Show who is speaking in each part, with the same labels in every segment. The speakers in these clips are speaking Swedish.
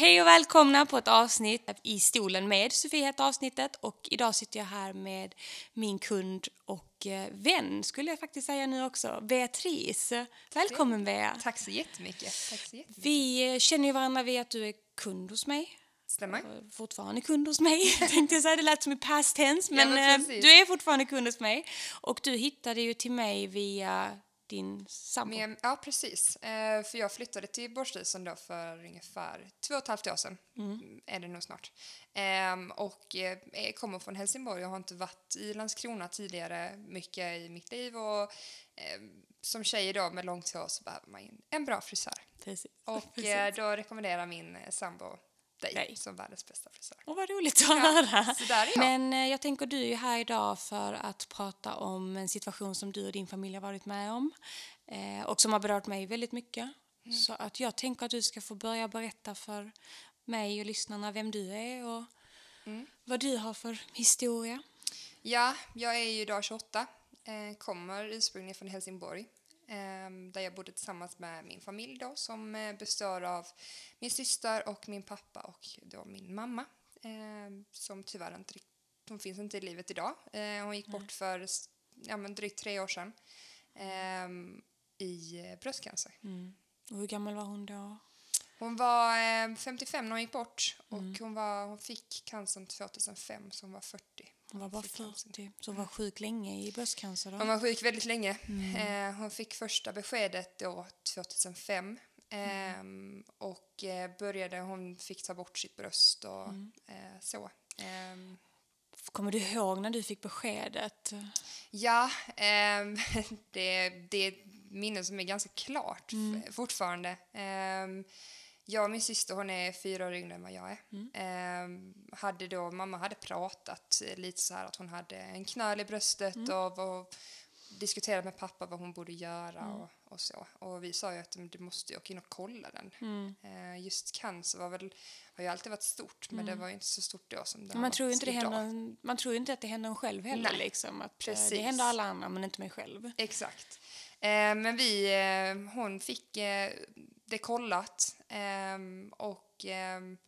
Speaker 1: Hej och välkomna på ett avsnitt i stolen med Sofie heter avsnittet och idag sitter jag här med min kund och eh, vän skulle jag faktiskt säga nu också, Beatrice. Välkommen Bea!
Speaker 2: Tack så jättemycket. Tack så jättemycket.
Speaker 1: Vi eh, känner ju varandra via att du är kund hos mig.
Speaker 2: Stämmer.
Speaker 1: Och Fortfarande kund hos mig, tänkte jag säga. Det lät som i past tense, men,
Speaker 2: Ja, men
Speaker 1: eh, du är fortfarande kund hos mig. Och du hittade ju till mig via din sambo.
Speaker 2: Men, ja, precis. Eh, för jag flyttade till Borgstisen då för ungefär två och ett halvt år sedan. Mm. Är det nog snart. Ehm, och eh, jag kommer från Helsingborg. Jag har inte varit i Landskrona tidigare mycket i mitt liv. Och eh, som tjej då med långt hår så behöver man en bra frisör.
Speaker 1: Precis.
Speaker 2: Och eh, då rekommenderar min eh, sambo dig
Speaker 1: Dig.
Speaker 2: som världens bästa frisör.
Speaker 1: Åh, vad roligt att höra.
Speaker 2: Jag.
Speaker 1: Men eh, jag tänker du är ju här idag för att prata om en situation som du och din familj har varit med om eh, och som har berört mig väldigt mycket.
Speaker 2: Mm.
Speaker 1: Så att jag tänker att du ska få börja berätta för mig och lyssnarna vem du är och
Speaker 2: Mm.
Speaker 1: vad du har för historia.
Speaker 2: Ja, jag är ju idag 28. Eh, kommer ursprungligen från Helsingborg. Eh, där jag bodde tillsammans med min familj då som eh, består av min syster och min pappa och då min mamma. Eh, som tyvärr inte hon finns inte i livet idag. Eh, hon gick bort för ja, men drygt tre år sedan. I eh, bröstcancer.
Speaker 1: Och hur gammal var hon då?
Speaker 2: Hon var eh, 55 när hon gick bort och hon, var, hon fick cancern 2005 så hon var 40.
Speaker 1: Hon var bara
Speaker 2: Fick cancern.
Speaker 1: 40, så hon var sjuk länge i bröstcancer. Då.
Speaker 2: Hon var sjuk väldigt länge. Eh, hon fick första beskedet då 2005. Ehm, och eh, började, hon fick ta bort sitt bröst och eh, så. Ehm,
Speaker 1: Kommer du ihåg när du fick beskedet?
Speaker 2: ja, ehm, det, det är ett minne som är ganska klart f- fortfarande. Jag och min syster, hon är fyra år yngre än vad jag är. Ehm, hade då, mamma hade pratat lite så här att hon hade en knöl i bröstet och var, diskuterat med pappa vad hon borde göra och, och så. Och vi sa ju att du måste ju åka in och kolla den. Eh, just cancer var väl, har ju alltid varit stort men det var ju inte så stort då som det har
Speaker 1: Man tror, ju inte det
Speaker 2: idag.
Speaker 1: händer, man tror ju inte att det händer en själv heller.
Speaker 2: Nej,
Speaker 1: liksom. att, eh,
Speaker 2: precis.
Speaker 1: Det händer alla andra men inte mig själv.
Speaker 2: Exakt. Eh, men vi, eh, hon fick eh, det kollat ehm, och ehm,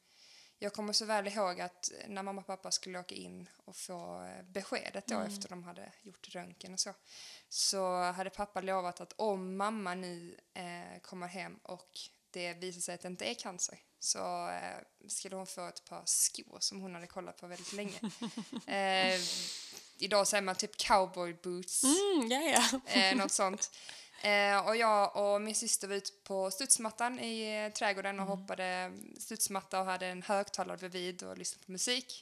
Speaker 2: jag kommer så väl ihåg att när mamma och pappa skulle åka in och få eh, beskedet då efter de hade gjort röntgen och så så hade pappa lovat att om mamma nu eh, kommer hem och det visar sig att det inte är cancer så eh, skulle hon få ett par skor som hon hade kollat på väldigt länge. eh, idag säger man typ cowboy boots
Speaker 1: Mm, ja.
Speaker 2: eh, något sånt. Eh, och jag och min syster var ute på studsmattan i eh, trädgården och hoppade studsmatta och hade en högtalare bredvid och lyssnade på musik.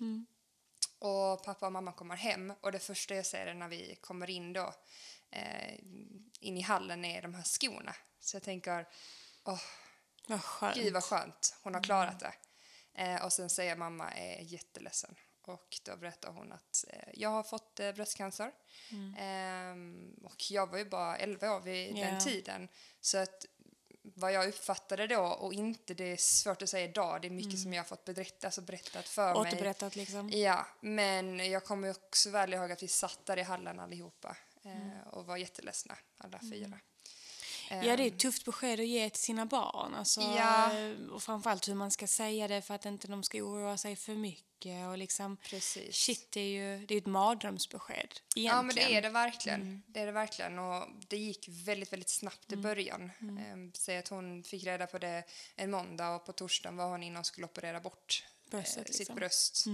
Speaker 2: Och pappa och mamma kommer hem och det första jag ser är när vi kommer in då eh, in i hallen är de här skorna. Så jag tänker, åh,
Speaker 1: Vad skönt.
Speaker 2: gud vad skönt, hon har klarat det. Eh, och sen säger mamma är jätteledsen. Och då berättar hon att eh, jag har fått eh, bröstcancer. Ehm, och jag var ju bara 11 år vid
Speaker 1: Ja.
Speaker 2: den tiden. Så att vad jag uppfattade då, och inte det är svårt att säga idag, det är mycket som jag har fått berättat, alltså berättat för mig.
Speaker 1: Återberättat liksom.
Speaker 2: Ja, men jag kommer också väl ihåg att vi satt där i hallen allihopa eh, och var jätteledsna alla fyra.
Speaker 1: Ja, det är ett tufft besked att ge till sina barn. Alltså,
Speaker 2: Ja.
Speaker 1: eh, Och framförallt hur man ska säga det för att inte de ska oroa sig för mycket. Och liksom,
Speaker 2: Precis.
Speaker 1: shit, det är ju det är ett mardrömsbesked egentligen.
Speaker 2: Ja, men det är det verkligen.
Speaker 1: Mm.
Speaker 2: Det är det verkligen. Och det gick väldigt, väldigt snabbt i början.
Speaker 1: Mm.
Speaker 2: Ehm, säg att hon fick reda på det en måndag och på torsdagen var hon inne och skulle operera bort
Speaker 1: Bröstet,
Speaker 2: eh, sitt
Speaker 1: liksom.
Speaker 2: bröst.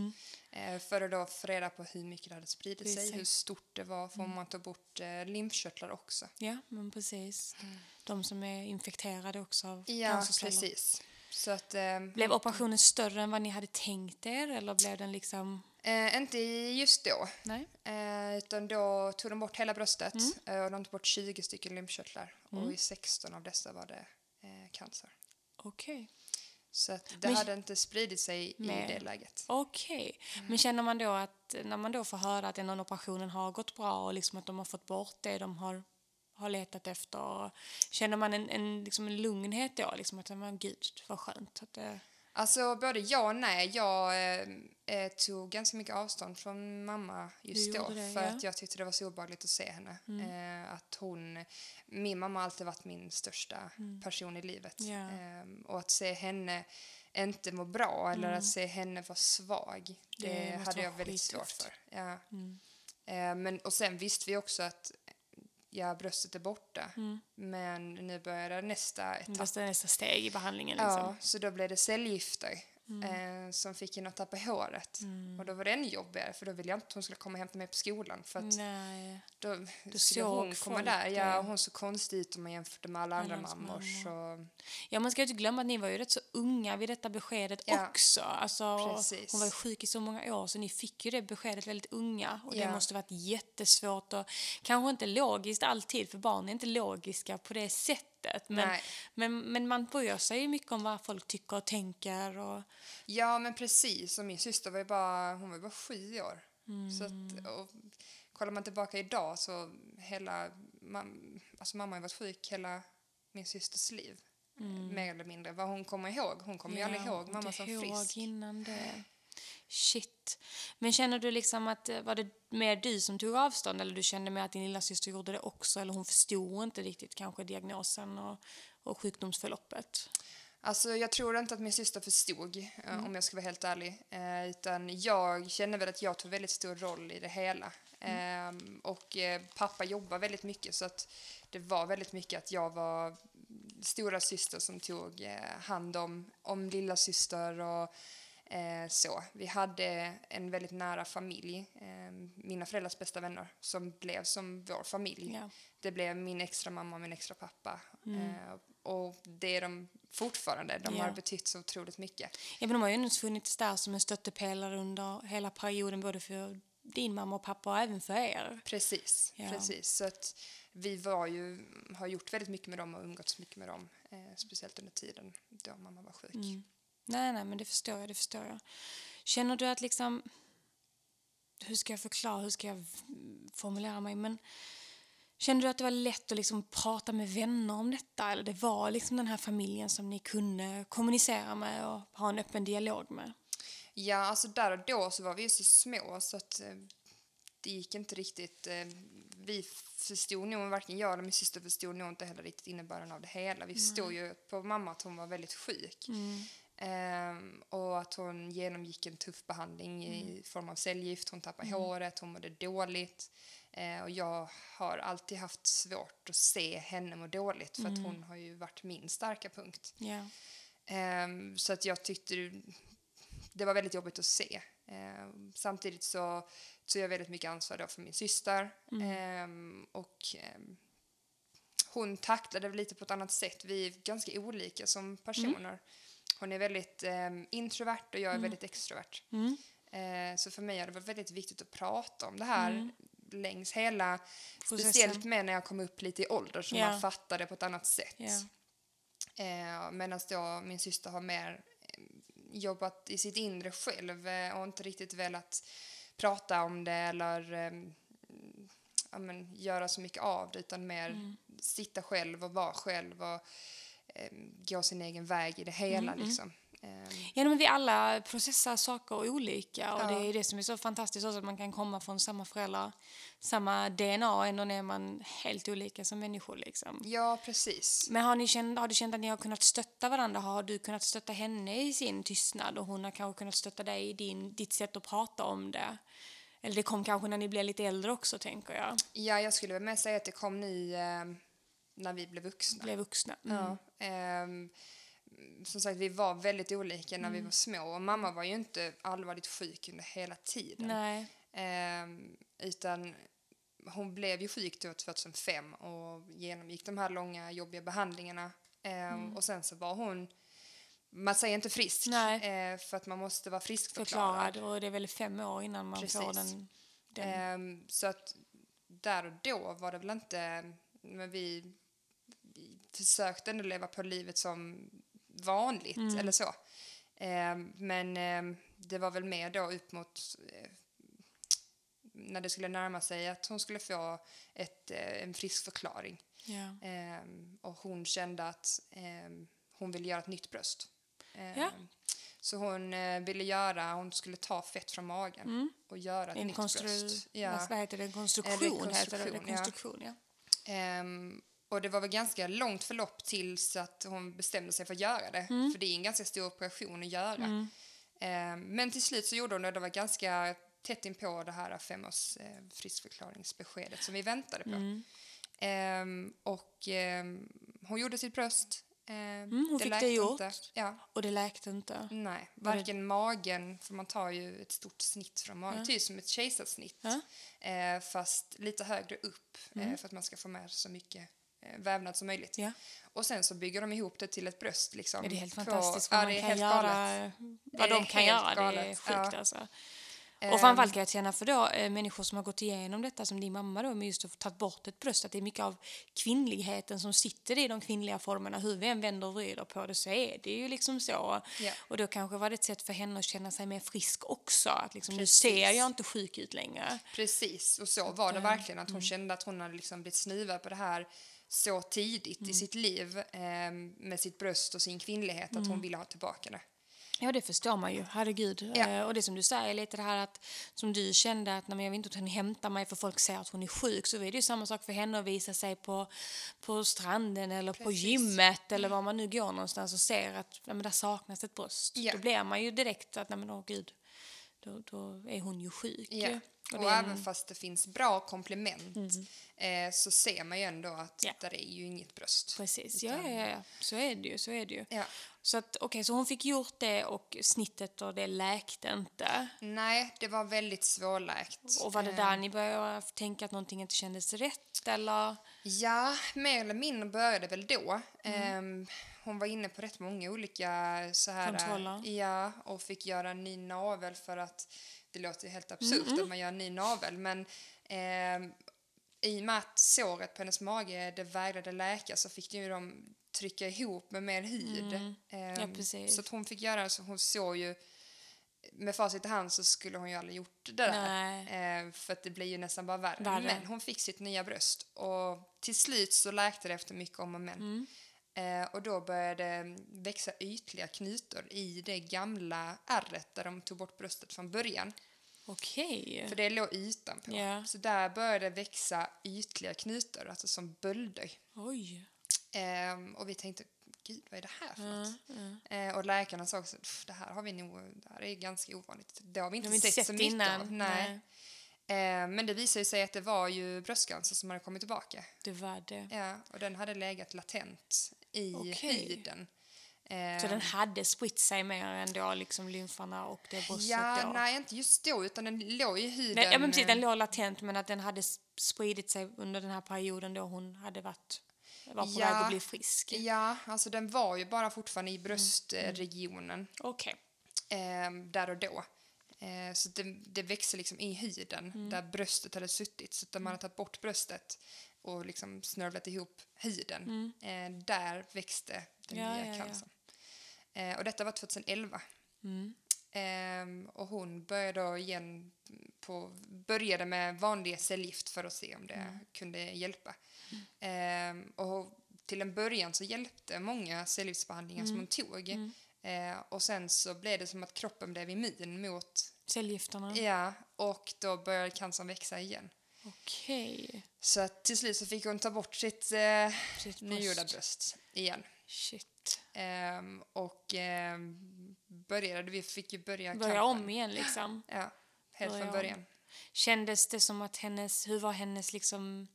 Speaker 2: Eh, för att då få reda på hur mycket det hade spridit sig,
Speaker 1: Precis.
Speaker 2: hur stort det var, får man ta bort eh, lymfkörtlar också.
Speaker 1: Ja, men precis. De som är infekterade också av
Speaker 2: Ja, precis. Så att, ehm,
Speaker 1: Blev operationen större än vad ni hade tänkt er? Eller blev den liksom...
Speaker 2: eh, inte just då,
Speaker 1: Nej?
Speaker 2: Eh, utan då tog de bort hela bröstet
Speaker 1: Mm.
Speaker 2: eh, och de tog bort 20 stycken lymfkörtlar. Och i 16 av dessa var det eh, cancer.
Speaker 1: Okej.
Speaker 2: Så att det
Speaker 1: Men-
Speaker 2: hade inte spridit sig
Speaker 1: Nej.
Speaker 2: i det läget.
Speaker 1: Okej.
Speaker 2: Mm.
Speaker 1: Men känner man då att när man då får höra att den operationen har gått bra och liksom att de har fått bort det de har, har letat efter, känner man en, en, liksom en lugnhet då? Liksom att men gud, vad skönt att det...
Speaker 2: Alltså både ja och nej. Jag eh, eh, tog ganska mycket avstånd från mamma just
Speaker 1: Du
Speaker 2: då.
Speaker 1: det,
Speaker 2: för
Speaker 1: ja. Mm.
Speaker 2: att jag tyckte det var så obehagligt att se henne. Eh, att hon, min mamma har alltid varit min största person i livet.
Speaker 1: Mm. Ja.
Speaker 2: Eh, och att se henne inte må bra eller
Speaker 1: Mm.
Speaker 2: att se henne vara svag. Det,
Speaker 1: Det
Speaker 2: hade jag väldigt svårt för. Ja.
Speaker 1: Mm.
Speaker 2: Eh, men, och sen visste vi också att ja, bröstet är borta.
Speaker 1: Mm.
Speaker 2: Men nu började nästa etapp.
Speaker 1: Nästa, nästa steg i behandlingen liksom.
Speaker 2: Ja, så då blev det cellgifter
Speaker 1: Mm.
Speaker 2: eh, som fick henne att tappa håret.
Speaker 1: Mm.
Speaker 2: Och då var det ännu jobbigare för då ville jag inte att hon skulle komma och hämta mig på skolan för att
Speaker 1: Nej.
Speaker 2: då
Speaker 1: Då
Speaker 2: skulle hon komma där. Ja,
Speaker 1: det.
Speaker 2: hon såg konstig ut om man jämförde med alla andra mammor. Så,
Speaker 1: Ja, man ska ju inte glömma att ni var ju rätt så unga vid detta beskedet
Speaker 2: Ja,
Speaker 1: också. Alltså,
Speaker 2: precis.
Speaker 1: hon var ju sjuk i så många år så ni fick ju det beskedet väldigt unga. Och det
Speaker 2: Ja.
Speaker 1: måste varit jättesvårt och kanske inte logiskt alltid för barn är inte logiska på det sättet. Men,
Speaker 2: Nej.
Speaker 1: men, men man bryr sig ju mycket om vad folk tycker och tänker. Och,
Speaker 2: ja, men precis. Och min syster var ju bara, hon var bara sju år. Så
Speaker 1: Mm.
Speaker 2: att, och, kollar man tillbaka idag så hela, mam, alltså mamma har varit sjuk hela min systers liv. Mer eller mindre. Vad hon kommer ihåg. Hon kommer ju aldrig
Speaker 1: Mm. Ja,
Speaker 2: ihåg mamma som frisk.
Speaker 1: innan det. Shit. Men känner du liksom att eh, var det mer du som tog avstånd eller du kände med att din lilla syster gjorde det också eller hon förstod inte riktigt kanske diagnosen och, och sjukdomsförloppet?
Speaker 2: Alltså, jag tror inte att min syster förstod, eh,
Speaker 1: Mm.
Speaker 2: om jag ska vara helt ärlig. Eh, utan jag känner väl att jag tog väldigt stor roll i det hela.
Speaker 1: Mm.
Speaker 2: Eh, och eh, pappa jobbar väldigt mycket så att det var väldigt mycket att jag var stora syster som tog eh, hand om, om lilla syster och eh, så. Vi hade en väldigt nära familj, eh, mina föräldrars bästa vänner, som blev som vår familj.
Speaker 1: Ja.
Speaker 2: Det blev min extra mamma och min extra pappa.
Speaker 1: Mm.
Speaker 2: Eh, och det är de fortfarande. De
Speaker 1: Ja.
Speaker 2: har betytt så otroligt mycket.
Speaker 1: Ja, men de har ju funnits där som en stöttepelare under hela perioden både för din mamma och pappa och även för er.
Speaker 2: Precis.
Speaker 1: Ja.
Speaker 2: precis. Så att vi var ju, har gjort väldigt mycket med dem och umgåtts mycket med dem. Eh, speciellt under tiden då mamma var sjuk.
Speaker 1: Mm. Nej, nej, men det förstår jag, det förstår jag. Känner du att liksom, hur ska jag förklara, hur ska jag formulera mig, men kände du att det var lätt att liksom prata med vänner om detta, eller det var liksom den här familjen som ni kunde kommunicera med och ha en öppen dialog med?
Speaker 2: Ja, alltså där och då så var vi ju så små så att eh, det gick inte riktigt. Eh, vi förstod nog, varken jag eller min syster förstod nog inte heller riktigt innebörden av det hela. Vi förstod ju på mamma att hon var väldigt sjuk. Ehm, och att hon genomgick en tuff behandling i form av cellgift. Hon tappade håret, hon mådde dåligt. Eh, och jag har alltid haft svårt att se henne må dåligt för att hon har ju varit min starka punkt.
Speaker 1: Ja.
Speaker 2: Ehm, så att jag tyckte det- var väldigt jobbigt att se. Ehm, samtidigt så tog jag väldigt mycket ansvar då för min syster. Ehm, och hon tacklade det lite på ett annat sätt. Vi är ganska olika som personer. Hon är väldigt ehm, introvert och jag är väldigt extrovert.
Speaker 1: Mm.
Speaker 2: Eh, så för mig har det varit väldigt viktigt att prata om det här längs hela,
Speaker 1: Processen.
Speaker 2: speciellt med när jag kom upp lite i ålder så
Speaker 1: Ja.
Speaker 2: man fattar det på ett annat sätt.
Speaker 1: Ja.
Speaker 2: Eh, Medan då min syster har mer eh, jobbat i sitt inre själv eh, och inte riktigt velat prata om det eller eh, ja, men, göra så mycket av det utan mer
Speaker 1: Mm.
Speaker 2: sitta själv och vara själv och eh, gå sin egen väg i det hela.
Speaker 1: Mm,
Speaker 2: Liksom. Eh,
Speaker 1: Ja, men vi alla processar saker olika och
Speaker 2: Ja.
Speaker 1: det är det som är så fantastiskt också att man kan komma från samma föräldrar, samma DNA och ändå är man helt olika som människor liksom.
Speaker 2: ja, precis.
Speaker 1: Men har, ni känt, har du känt att ni har kunnat stötta varandra? Har du kunnat stötta henne i sin tystnad och hon har kanske kunnat stötta dig i din, ditt sätt att prata om det? Eller det kom kanske när ni blev lite äldre också, tänker jag.
Speaker 2: Ja, jag skulle väl med säga att det kom nu eh, när vi blev vuxna.
Speaker 1: Blev vuxna. Mm.
Speaker 2: Ja, ehm, som sagt, vi var väldigt olika när vi
Speaker 1: Mm.
Speaker 2: var små. Och mamma var ju inte allvarligt sjuk under hela tiden.
Speaker 1: Nej.
Speaker 2: Ehm, utan hon blev ju sjuk då 2005 och genomgick de här långa jobbiga behandlingarna. Ehm, Och sen så var hon, man säger inte frisk,
Speaker 1: Mm. Nej.
Speaker 2: eh, för att man måste vara friskförklarad.
Speaker 1: Förklarad och det är väl fem år innan man får
Speaker 2: Precis.
Speaker 1: den... den
Speaker 2: Ehm, så att där och då var det väl inte... Men vi, försökte ändå leva på livet som vanligt,
Speaker 1: Mm.
Speaker 2: eller så. Ehm, men ehm, det var väl mer då upp mot... Eh, när det skulle närma sig att hon skulle få ett, eh, en frisk förklaring. Ehm, och hon kände att ehm, hon ville göra ett nytt bröst.
Speaker 1: Ja.
Speaker 2: Så hon eh, ville göra, hon skulle ta fett från magen och göra ett
Speaker 1: En
Speaker 2: nytt bröst. Ja.
Speaker 1: Vad heter det? En konstruktion,
Speaker 2: Eller
Speaker 1: heter det. det?
Speaker 2: konstruktion, ja.
Speaker 1: Ja.
Speaker 2: Och det var väl ganska långt förlopp tills att hon bestämde sig för att göra det.
Speaker 1: Mm.
Speaker 2: För det är en ganska stor operation att göra. Eh, men till slut så gjorde hon det. Det var ganska tätt inpå det här femårs eh, friskförklaringsbeskedet som vi väntade på.
Speaker 1: Mm.
Speaker 2: Ehm, och ehm, hon gjorde sitt bröst. Ehm,
Speaker 1: Mm, hon fick det gjort.
Speaker 2: Inte. Ja,
Speaker 1: Och det läkte inte.
Speaker 2: nej,
Speaker 1: Var det-
Speaker 2: varken magen, för man tar ju ett stort snitt från magen, typ som ett kejsarsnitt.
Speaker 1: Ja.
Speaker 2: Fast lite högre upp eh, för att man ska få med så mycket vävnad som möjligt.
Speaker 1: Ja.
Speaker 2: Och sen så bygger de ihop det till ett bröst. Liksom,
Speaker 1: Ja, det är helt
Speaker 2: på-
Speaker 1: fantastiskt
Speaker 2: ja,
Speaker 1: vad
Speaker 2: det är
Speaker 1: kan
Speaker 2: helt
Speaker 1: göra.
Speaker 2: galet.
Speaker 1: Vad de kan göra, det är sjukt
Speaker 2: Ja.
Speaker 1: alltså.
Speaker 2: Ehm,
Speaker 1: Och framförallt kan jag känna för då, eh, människor som har gått igenom detta som din mamma då, med just att tagit bort ett bröst, att det är mycket av kvinnligheten som sitter i de kvinnliga formerna. Hur vi än vänder och vrider på det så är det ju liksom så.
Speaker 2: Ja.
Speaker 1: Och då kanske var det ett sätt för henne att känna sig mer frisk också. Att liksom, nu ser jag inte sjuk ut längre.
Speaker 2: Precis, och så var det verkligen. Att hon
Speaker 1: mm.
Speaker 2: kände att hon hade liksom blivit snuvad på det här så tidigt
Speaker 1: Mm.
Speaker 2: i sitt liv eh, med sitt bröst och sin kvinnlighet att
Speaker 1: Mm.
Speaker 2: hon ville ha tillbaka det.
Speaker 1: Ja, det förstår man ju. Herregud.
Speaker 2: Ja.
Speaker 1: Eh, och det som du säger, lite det här att som du kände att när jag vill inte att hon hämtar mig för folk säger att hon är sjuk så är det ju samma sak för henne att visa sig på, på stranden eller på
Speaker 2: Precis.
Speaker 1: gymmet eller var man nu går någonstans och ser att ja, men där saknas ett bröst.
Speaker 2: Ja.
Speaker 1: Då blir man ju direkt att nej men åh gud, då, då är hon ju sjuk.
Speaker 2: Ja.
Speaker 1: Och
Speaker 2: Och,
Speaker 1: är en- Mm.
Speaker 2: även fast det finns bra komplement eh, så ser man ju ändå att
Speaker 1: Ja.
Speaker 2: där är ju inget bröst.
Speaker 1: Precis,
Speaker 2: Utan-
Speaker 1: ja, ja, ja. Så är det ju. Så är det ju.
Speaker 2: Ja.
Speaker 1: Så att okej, så hon fick gjort det och snittet och det läkte inte.
Speaker 2: Nej, det var väldigt svårläkt.
Speaker 1: Och var det
Speaker 2: Eh,
Speaker 1: där ni började tänka att någonting inte kändes rätt eller?
Speaker 2: Ja, mer eller mindre började väl då.
Speaker 1: Mm.
Speaker 2: Ehm, hon var inne på rätt många olika så här,
Speaker 1: Kontroller.
Speaker 2: Ja, och fick göra en ny navel för att det låter ju helt absurt att man gör en ny navel, men ehm, i och med att såret på hennes mage det vägrade läka så fick ju de trycka ihop med mer hud. Ehm,
Speaker 1: Ja, precis.
Speaker 2: Så att hon fick göra så hon såg ju med facit i hand så skulle hon ju aldrig gjort det där. Eh, för att det blir ju nästan bara värre.
Speaker 1: Värre.
Speaker 2: Men hon fick sitt nya bröst och till slut så läkte det efter mycket om och men.
Speaker 1: Mm.
Speaker 2: Eh, och då började det växa ytliga knutor i det gamla ärret där de tog bort bröstet från början.
Speaker 1: Okej.
Speaker 2: För det låg utanpå.
Speaker 1: Ja.
Speaker 2: Så där började det växa ytliga knutor, alltså som bölder.
Speaker 1: Oj.
Speaker 2: Ehm, och vi tänkte, gud vad är det här för något?
Speaker 1: Mm.
Speaker 2: Eh, och läkarna sa också, "Pff, det här har vi nog, det här är ganska ovanligt. Det har vi inte,
Speaker 1: har vi inte
Speaker 2: sett, så
Speaker 1: sett
Speaker 2: mycket
Speaker 1: innan.
Speaker 2: av. Nej. Eh, men det visade sig att det var ju bröstcancer som hade kommit tillbaka.
Speaker 1: Det var det.
Speaker 2: Ja, och den hade legat latent i
Speaker 1: Okej.
Speaker 2: huden.
Speaker 1: Så den hade spritt sig mer än då liksom lymfarna och det bröstet
Speaker 2: Ja,
Speaker 1: då?
Speaker 2: nej inte just då utan den låg i huden.
Speaker 1: Nej, ja, men precis, den
Speaker 2: eh,
Speaker 1: låg latent men att den hade spridit sig under den här perioden då hon hade varit var på
Speaker 2: Ja.
Speaker 1: väg att bli frisk.
Speaker 2: Ja, alltså den var ju bara fortfarande
Speaker 1: Mm.
Speaker 2: i bröstregionen
Speaker 1: Okej.
Speaker 2: eh, där och då. Eh, så det, det växte liksom i huden
Speaker 1: Mm.
Speaker 2: där bröstet hade suttit. Så att man hade tagit bort bröstet och liksom snörvlat ihop huden. Eh, där växte den
Speaker 1: Mm. Ja,
Speaker 2: nya
Speaker 1: ja.
Speaker 2: cancern. Eh, och detta var 2011.
Speaker 1: Mm.
Speaker 2: Ehm, och hon började då igen på, började med vanliga cellgift för att se om det
Speaker 1: Mm.
Speaker 2: kunde hjälpa. Ehm, och till en början så hjälpte många cellgiftsbehandlingar
Speaker 1: Mm.
Speaker 2: som hon tog. Ehm, och sen så blev det som att kroppen blev immun mot,
Speaker 1: Cellgifterna?
Speaker 2: ja, och då började cancern växa igen.
Speaker 1: Okej.
Speaker 2: Så till slut så fick hon ta bort sitt eh,
Speaker 1: Sitt
Speaker 2: nygjorda
Speaker 1: bröst.
Speaker 2: bröst igen.
Speaker 1: Shit.
Speaker 2: Ehm, och ehm, började, vi fick ju börja
Speaker 1: Börja
Speaker 2: kampen.
Speaker 1: om igen liksom.
Speaker 2: Ja, helt
Speaker 1: Börja
Speaker 2: från
Speaker 1: om.
Speaker 2: början.
Speaker 1: Kändes det som att hennes, hur var hennes liksom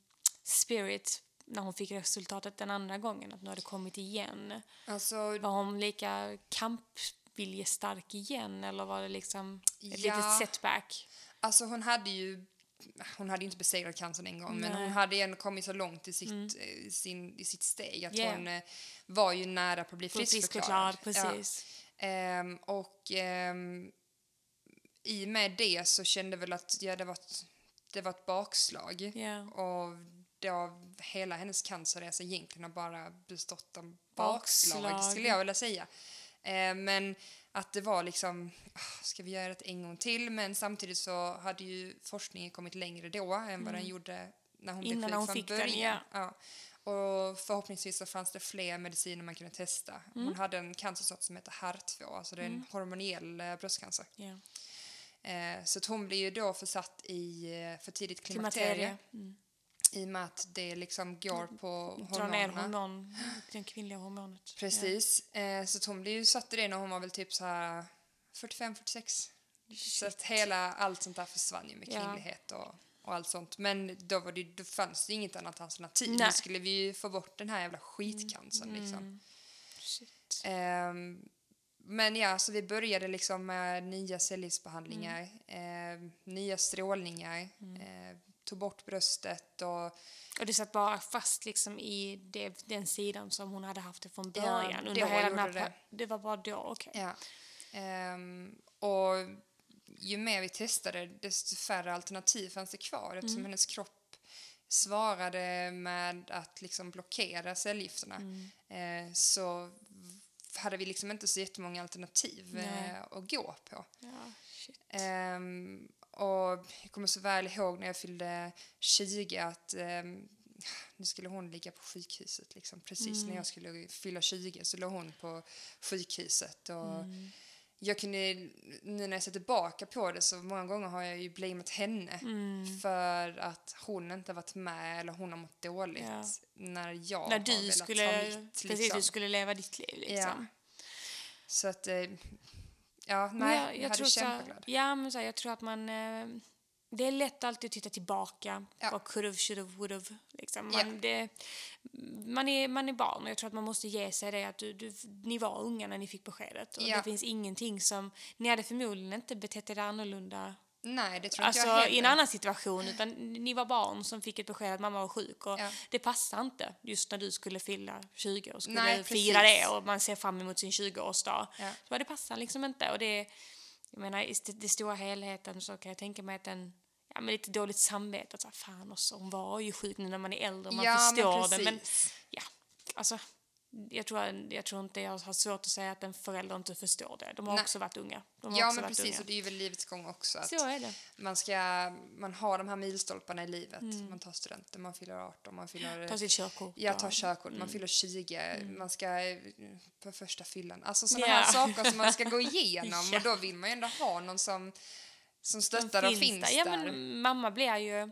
Speaker 1: spirit när hon fick resultatet den andra gången? Att nu hade kommit igen?
Speaker 2: Alltså,
Speaker 1: Var hon lika kampviljestark igen eller var det liksom ett
Speaker 2: Ja.
Speaker 1: litet setback?
Speaker 2: alltså hon hade ju hon hade inte besegrat cancern en gång, men
Speaker 1: Nej. Mm.
Speaker 2: hon hade ändå kommit så långt i sitt, eh, sin, i sitt steg att
Speaker 1: Yeah.
Speaker 2: hon eh, var ju nära på att bli
Speaker 1: För
Speaker 2: friskförklarad.
Speaker 1: precis.
Speaker 2: Ja. Ehm, och ehm, i och med det så kände väl att ja, det, var ett, det var ett bakslag.
Speaker 1: Ja.
Speaker 2: Och då hela hennes cancerresa egentligen har bara bestått av bakslag,
Speaker 1: Bakslag.
Speaker 2: skulle jag vilja säga. Eh, men att det var liksom, ah, ska vi göra det en gång till? Men samtidigt så hade ju forskningen kommit längre då än vad den gjorde när hon
Speaker 1: Mm. Innan
Speaker 2: blev
Speaker 1: hon
Speaker 2: från
Speaker 1: fick den,
Speaker 2: början.
Speaker 1: ja.
Speaker 2: Ja. Och förhoppningsvis så fanns det fler mediciner man kunde testa.
Speaker 1: Mm.
Speaker 2: Hon hade en cancersort som heter HER2, alltså det är en hormoniell eh, bröstcancer.
Speaker 1: Ja.
Speaker 2: Eh, så hon blev ju då försatt i eh, för tidigt klimakterie.
Speaker 1: Klimakterie. Mm.
Speaker 2: I och med att det liksom går på
Speaker 1: Dra ner
Speaker 2: hormonerna.
Speaker 1: hormon, det kvinnliga hormonet.
Speaker 2: Precis. Eh, så blev ju satt i det när hon var väl typ så här 45-46. Så att hela allt sånt där försvann ju med
Speaker 1: Ja.
Speaker 2: kvinnlighet och, och allt sånt. Men då, var det, då fanns det inget annat alternativ.
Speaker 1: Nej.
Speaker 2: Nu skulle vi ju få bort den här jävla skitcancern liksom.
Speaker 1: Mm. Shit.
Speaker 2: Ehm, men ja, så vi började liksom med nya cellgiftsbehandlingar, ehm, nya strålningar, eh, tog bort bröstet och
Speaker 1: Och det satt bara fast liksom i det, den sidan som hon hade haft det från
Speaker 2: Ja,
Speaker 1: början.
Speaker 2: då
Speaker 1: under hela den det.
Speaker 2: det.
Speaker 1: var bara då, okej.
Speaker 2: Ja. Ehm, och ju mer vi testade, desto färre alternativ fanns det kvar eftersom hennes kropp svarade med att liksom blockera cellgifterna. Eh, så hade vi liksom inte så jättemånga alternativ eh, att gå på.
Speaker 1: Ja, shit.
Speaker 2: Och jag kommer så väl ihåg när jag fyllde 20 att ehm, nu skulle hon ligga på sjukhuset. Liksom. Precis när jag skulle fylla 20 så låg hon på sjukhuset. Och Jag kunde, nu när jag ser tillbaka på det så många gånger har jag ju blamat henne för att hon inte varit med eller hon har mått dåligt
Speaker 1: Ja.
Speaker 2: när jag
Speaker 1: När
Speaker 2: har
Speaker 1: du
Speaker 2: velat
Speaker 1: skulle,
Speaker 2: ta mitt.
Speaker 1: precis,
Speaker 2: liksom.
Speaker 1: du skulle leva ditt liv liksom.
Speaker 2: Ja. Så att, eh, ja, nej,
Speaker 1: jag,
Speaker 2: jag,
Speaker 1: jag tror så, ja, men så här, jag tror att man... Eh, det är lätt alltid att titta tillbaka.
Speaker 2: Ja.
Speaker 1: Vad could've, should've, would've. Liksom. Man, det, man, är, man är barn och jag tror att man måste ge sig det att du, du, ni var unga när ni fick beskedet. Och
Speaker 2: Ja.
Speaker 1: det finns ingenting som... Ni hade förmodligen inte betett er annorlunda
Speaker 2: Nej, det tror inte
Speaker 1: alltså,
Speaker 2: jag heller.
Speaker 1: i en annan situation. Utan ni var barn som fick ett besked att mamma var sjuk. Och
Speaker 2: Ja.
Speaker 1: Det passade inte just när du skulle fylla 20 och skulle
Speaker 2: Nej,
Speaker 1: fira det och man ser fram emot sin 20-årsdag.
Speaker 2: Ja.
Speaker 1: Så det passar liksom inte. Och det, jag menar, i det stora helheten så kan jag tänka mig att en Ja, men lite dåligt samvete. Att fan också, hon var ju sjuk nu när man är äldre. Man
Speaker 2: ja,
Speaker 1: förstår
Speaker 2: men
Speaker 1: det. Men ja, alltså. Jag tror, jag tror inte jag har svårt att säga att en förälder inte förstår det. De har
Speaker 2: Nej.
Speaker 1: också varit unga. De har
Speaker 2: Ja, men precis.
Speaker 1: unga.
Speaker 2: Och det är ju väl livets gång också. Att
Speaker 1: Så är det.
Speaker 2: man, ska, man har de här milstolparna i livet. Man tar studenten, man fyller 18, man fyller...
Speaker 1: Mm. Ta sitt körkort.
Speaker 2: Ja, tar körkort, man fyller 20, man ska eh, på första fyllan. Alltså sådana
Speaker 1: Ja.
Speaker 2: här saker som man ska gå igenom.
Speaker 1: Ja.
Speaker 2: Och då vill man ju ändå ha någon som, som stöttar och finns där.
Speaker 1: Ja, men mamma blir ju...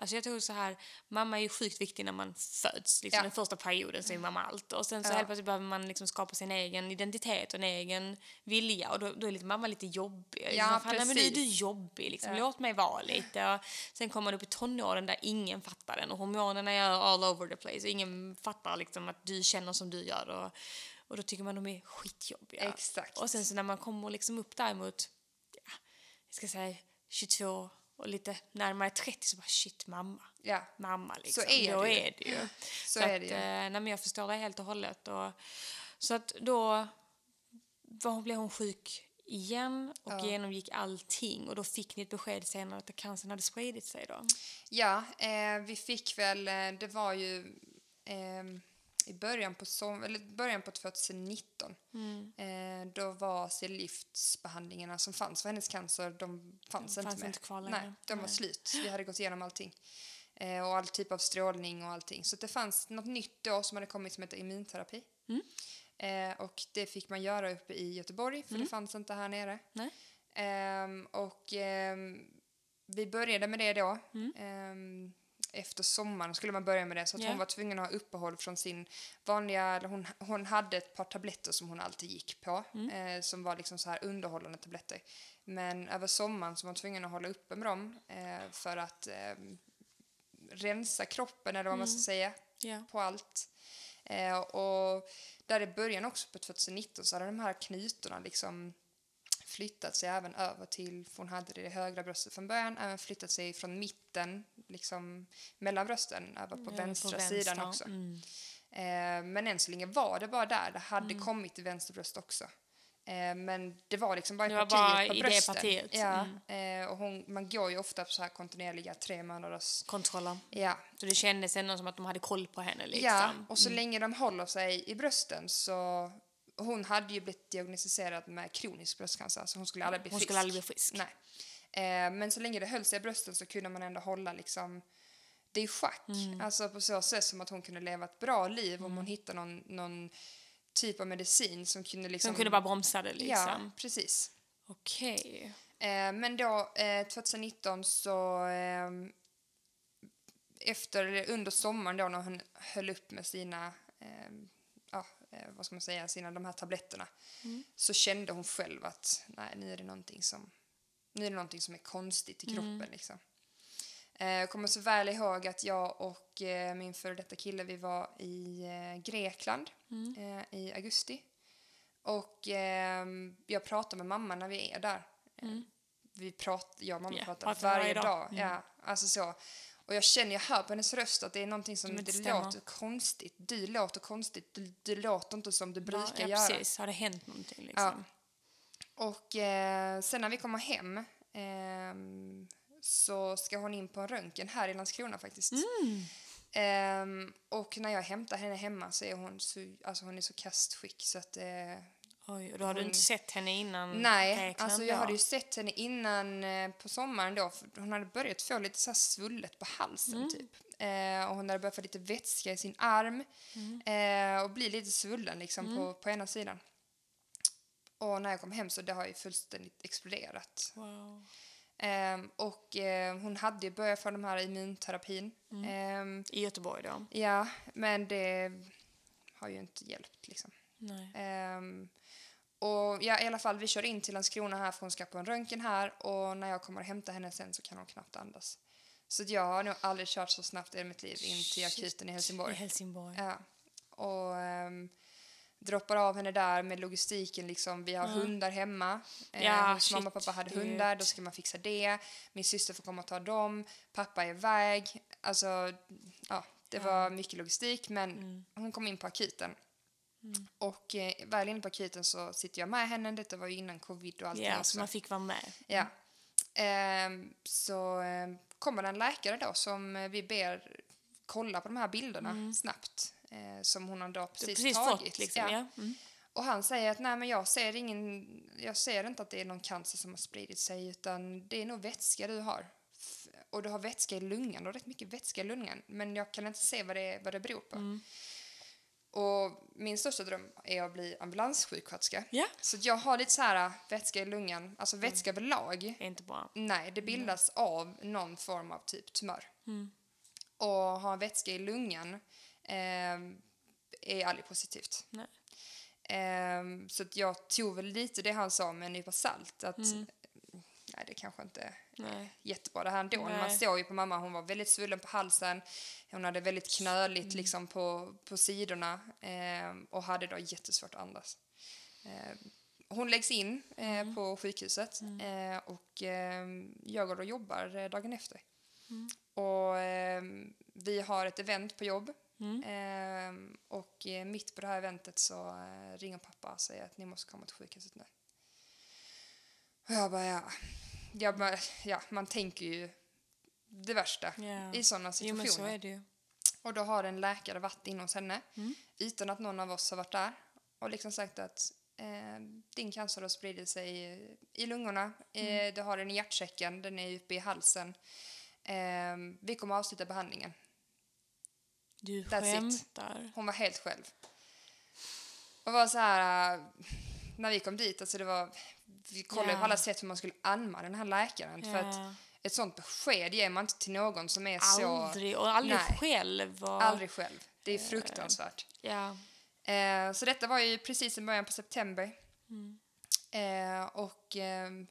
Speaker 1: Alltså jag tror så här, mamma är ju sjukt viktig när man föds. Liksom
Speaker 2: Ja.
Speaker 1: Den första perioden så är mamma allt. Och sen så
Speaker 2: Ja.
Speaker 1: helt plötsligt behöver man liksom skapa sin egen identitet och en egen vilja. Och då, då är lite, mamma lite jobbig.
Speaker 2: Ja,
Speaker 1: liksom, fan, nej, men är du
Speaker 2: precis.
Speaker 1: jobbig, liksom.
Speaker 2: Ja.
Speaker 1: låt mig vara lite. Och sen kommer man upp i tonåren där ingen fattar den. Och hormonerna är all over the place. Och ingen fattar liksom att du känner som du gör. Och, och då tycker man de är skitjobbiga.
Speaker 2: Exakt.
Speaker 1: Och sen så när man kommer liksom upp däremot, ja, jag ska säga 22 och lite närmare 30 så bara shit mamma.
Speaker 2: Ja,
Speaker 1: Mamma liksom.
Speaker 2: Så är
Speaker 1: då
Speaker 2: det ju.
Speaker 1: är det ju.
Speaker 2: så är
Speaker 1: att,
Speaker 2: det ju.
Speaker 1: eh, nej, men jag förstår det helt och hållet. Och, så att då var, blev hon sjuk igen och
Speaker 2: Ja.
Speaker 1: genomgick allting och då fick ni ett besked senare att cancern hade spridit sig då.
Speaker 2: Ja, eh, vi fick väl, eh, det var ju eh, i början på, som, eller början på 2019.
Speaker 1: Mm.
Speaker 2: Eh, då var cellgiftsbehandlingarna som fanns för hennes cancer, de fanns,
Speaker 1: De
Speaker 2: inte
Speaker 1: fanns
Speaker 2: mer.
Speaker 1: inte kvar längre.
Speaker 2: Nej, de var
Speaker 1: Nej.
Speaker 2: slut. Vi hade gått igenom allting. Eh, och all typ av strålning och allting. Så det fanns något nytt då som hade kommit som heter immunterapi.
Speaker 1: Mm.
Speaker 2: Eh, och det fick man göra uppe i Göteborg för det fanns inte här nere. Ehm, och ehm, vi började med det då.
Speaker 1: Mm.
Speaker 2: Efter sommaren skulle man börja med det så att
Speaker 1: Ja.
Speaker 2: hon var tvungen att ha uppehåll från sin vanliga, hon, hon hade ett par tabletter som hon alltid gick på
Speaker 1: Mm.
Speaker 2: eh, som var liksom så här underhållande tabletter. Men över sommaren så var hon tvungen att hålla uppe med dem eh, för att ehm, rensa kroppen eller vad man
Speaker 1: Mm.
Speaker 2: ska säga
Speaker 1: Ja.
Speaker 2: på allt. Eh, och där i början också på 2019 så hade de här knutorna liksom flyttat sig även över till, för hon hade det i det högra bröstet från början, även flyttat sig från mitten, liksom mellan brösten, över på
Speaker 1: Över
Speaker 2: vänstra
Speaker 1: på vänster.
Speaker 2: sidan också.
Speaker 1: Mm.
Speaker 2: Eh, men än så länge var det bara där, det hade kommit till vänster bröst också. Eh, men det var liksom bara i
Speaker 1: Det
Speaker 2: partiet
Speaker 1: bara
Speaker 2: på
Speaker 1: i det
Speaker 2: brösten.
Speaker 1: partiet,
Speaker 2: Ja,
Speaker 1: mm.
Speaker 2: eh, och hon, man går ju ofta på så här kontinuerliga tre månaders...
Speaker 1: Kontroller.
Speaker 2: Ja,
Speaker 1: Så det kändes ändå som att de hade koll på henne liksom.
Speaker 2: Ja, och så länge de håller sig i brösten så... Hon hade ju blivit diagnostiserad med kronisk bröstcancer, så hon skulle aldrig bli
Speaker 1: Hon
Speaker 2: frisk.
Speaker 1: skulle aldrig bli frisk.
Speaker 2: Nej. Eh, men så länge det höll sig i brösten så kunde man ändå hålla liksom det i schack.
Speaker 1: Mm.
Speaker 2: Alltså på så sätt som att hon kunde leva ett bra liv om hon hittade någon, någon typ av medicin som kunde liksom...
Speaker 1: Som kunde bara bromsa det liksom.
Speaker 2: Ja, precis.
Speaker 1: Okej.
Speaker 2: Eh, men då, eh, 2019 så... Eh, efter, eller under sommaren då när hon höll upp med sina, eh, vad ska man säga, sina de här tabletterna, så kände hon själv att nej, nu är det någonting som, nu är det någonting som är konstigt i kroppen liksom. Eh, Jag kommer så väl ihåg att jag och eh, min före detta kille vi var i eh, Grekland eh, i augusti. Och eh, jag pratar med mamma när vi är där. Eh, Vi pratar, jag och mamma pratar
Speaker 1: pratar
Speaker 2: varje
Speaker 1: varje
Speaker 2: dag.
Speaker 1: dag. Mm.
Speaker 2: Ja, alltså så. Och jag känner, jag hör på hennes röst att det är någonting som
Speaker 1: Som inte
Speaker 2: det låter konstigt. Du låter konstigt, du, du låter inte som du brukar
Speaker 1: ja,
Speaker 2: göra.
Speaker 1: precis. Har det hänt någonting liksom?
Speaker 2: Och eh, sen när vi kommer hem ehm, så ska hon in på en röntgen här i Landskrona faktiskt.
Speaker 1: Mm.
Speaker 2: Ehm, och när jag hämtar henne hemma så är hon så, alltså hon är så kastskick så att eh,
Speaker 1: Oj, och då har du
Speaker 2: Hon-
Speaker 1: inte sett henne innan
Speaker 2: Nej, alltså jag hade ju sett henne innan eh, på sommaren då. För hon hade börjat få lite så svullet på halsen
Speaker 1: Mm.
Speaker 2: typ. Eh, och hon hade börjat få lite vätska i sin arm.
Speaker 1: Mm.
Speaker 2: Eh, och bli lite svullen liksom på, på ena sidan. Och när jag kom hem så det har ju fullständigt exploderat.
Speaker 1: Wow.
Speaker 2: Ehm, och eh, hon hade ju börjat få de här immunterapin.
Speaker 1: Mm.
Speaker 2: Ehm,
Speaker 1: I Göteborg då?
Speaker 2: ja, men det har ju inte hjälpt liksom. Och ja, i alla fall, vi kör in till Landskrona här för hon ska på en röntgen här och när jag kommer och hämtar henne sen så kan hon knappt andas. Så jag har nog aldrig kört så snabbt i mitt liv in till akuten i
Speaker 1: I
Speaker 2: Helsingborg.
Speaker 1: Helsingborg.
Speaker 2: Ja. Och ehm, droppar av henne där med logistiken liksom. Vi har hundar hemma. Eh,
Speaker 1: Ja,
Speaker 2: hos
Speaker 1: shit,
Speaker 2: mamma och pappa hade hundar, då ska man fixa det. Min syster får komma och ta dem. Pappa är iväg. Alltså, ja, det var mycket logistik men
Speaker 1: Mm.
Speaker 2: hon kom in på akuten. Och eh, väl inne på akuten så sitter jag med henne. Detta var ju innan covid och allting
Speaker 1: Ja, så man fick vara med.
Speaker 2: Ja. Ehm, så ehm, kommer det en läkare då som eh, vi ber kolla på de här bilderna snabbt. Eh, som hon har då precis,
Speaker 1: Mm. precis
Speaker 2: tagit.
Speaker 1: fått liksom, ja. Mm.
Speaker 2: Och han säger att nej men jag ser ingen, jag ser inte att det är någon cancer som har spridit sig utan det är nog vätska du har. Och du har vätska i lungan, du har rätt mycket vätska i lungan men jag kan inte se vad det, vad det beror på.
Speaker 1: Mm.
Speaker 2: Och min största dröm är att bli ambulanssjuksköterska.
Speaker 1: Ja.
Speaker 2: Så jag har lite så här vätska i lungan, alltså vätska överlag.
Speaker 1: Det är inte bra.
Speaker 2: Nej, det bildas av någon form av typ tumör.
Speaker 1: Mm.
Speaker 2: Och ha vätska i lungan eh, är aldrig positivt.
Speaker 1: Nej.
Speaker 2: Ehm, så jag tog väl lite det han sa med en nypa salt. Att, Nej, det kanske inte
Speaker 1: Nej.
Speaker 2: jättebra det här ändå.
Speaker 1: Nej.
Speaker 2: Man såg ju på mamma, hon var väldigt svullen på halsen. Hon hade väldigt knöligt liksom på, på sidorna ehm, och hade då jättesvårt att andas. Ehm, hon läggs in eh, på sjukhuset eh, och ehm, jag går och jobbar eh, dagen efter. Och ehm, vi har ett event på jobb
Speaker 1: Mm.
Speaker 2: Ehm, och eh, mitt på det här eventet så eh, ringer pappa och säger att ni måste komma till sjukhuset nu. Och jag bara, ja. Jag bara, ja, man tänker ju det värsta
Speaker 1: Ja.
Speaker 2: i sådana
Speaker 1: Jo,
Speaker 2: situationer.
Speaker 1: men så är det ju.
Speaker 2: Och då har en läkare varit inne hos henne
Speaker 1: Mm.
Speaker 2: utan att någon av oss har varit där och liksom sagt att eh, din cancer har spridit sig i, i lungorna,
Speaker 1: Mm.
Speaker 2: eh, du har den i hjärtsäcken, den är uppe i halsen. Eh, vi kommer att avsluta behandlingen.
Speaker 1: Du
Speaker 2: That's it.
Speaker 1: skämtar.
Speaker 2: Hon var helt själv. Och var så här, när vi kom dit, alltså det var, vi kollade
Speaker 1: Ja.
Speaker 2: på alla sätt hur man skulle anmäla den här läkaren. För att ett sånt besked ger man inte till någon som är så,
Speaker 1: Aldrig, och aldrig
Speaker 2: Nej.
Speaker 1: själv. Och,
Speaker 2: aldrig själv. Det är fruktansvärt.
Speaker 1: Ja.
Speaker 2: Eh, så detta var ju precis i början på september.
Speaker 1: Mm.
Speaker 2: Eh, och ehm,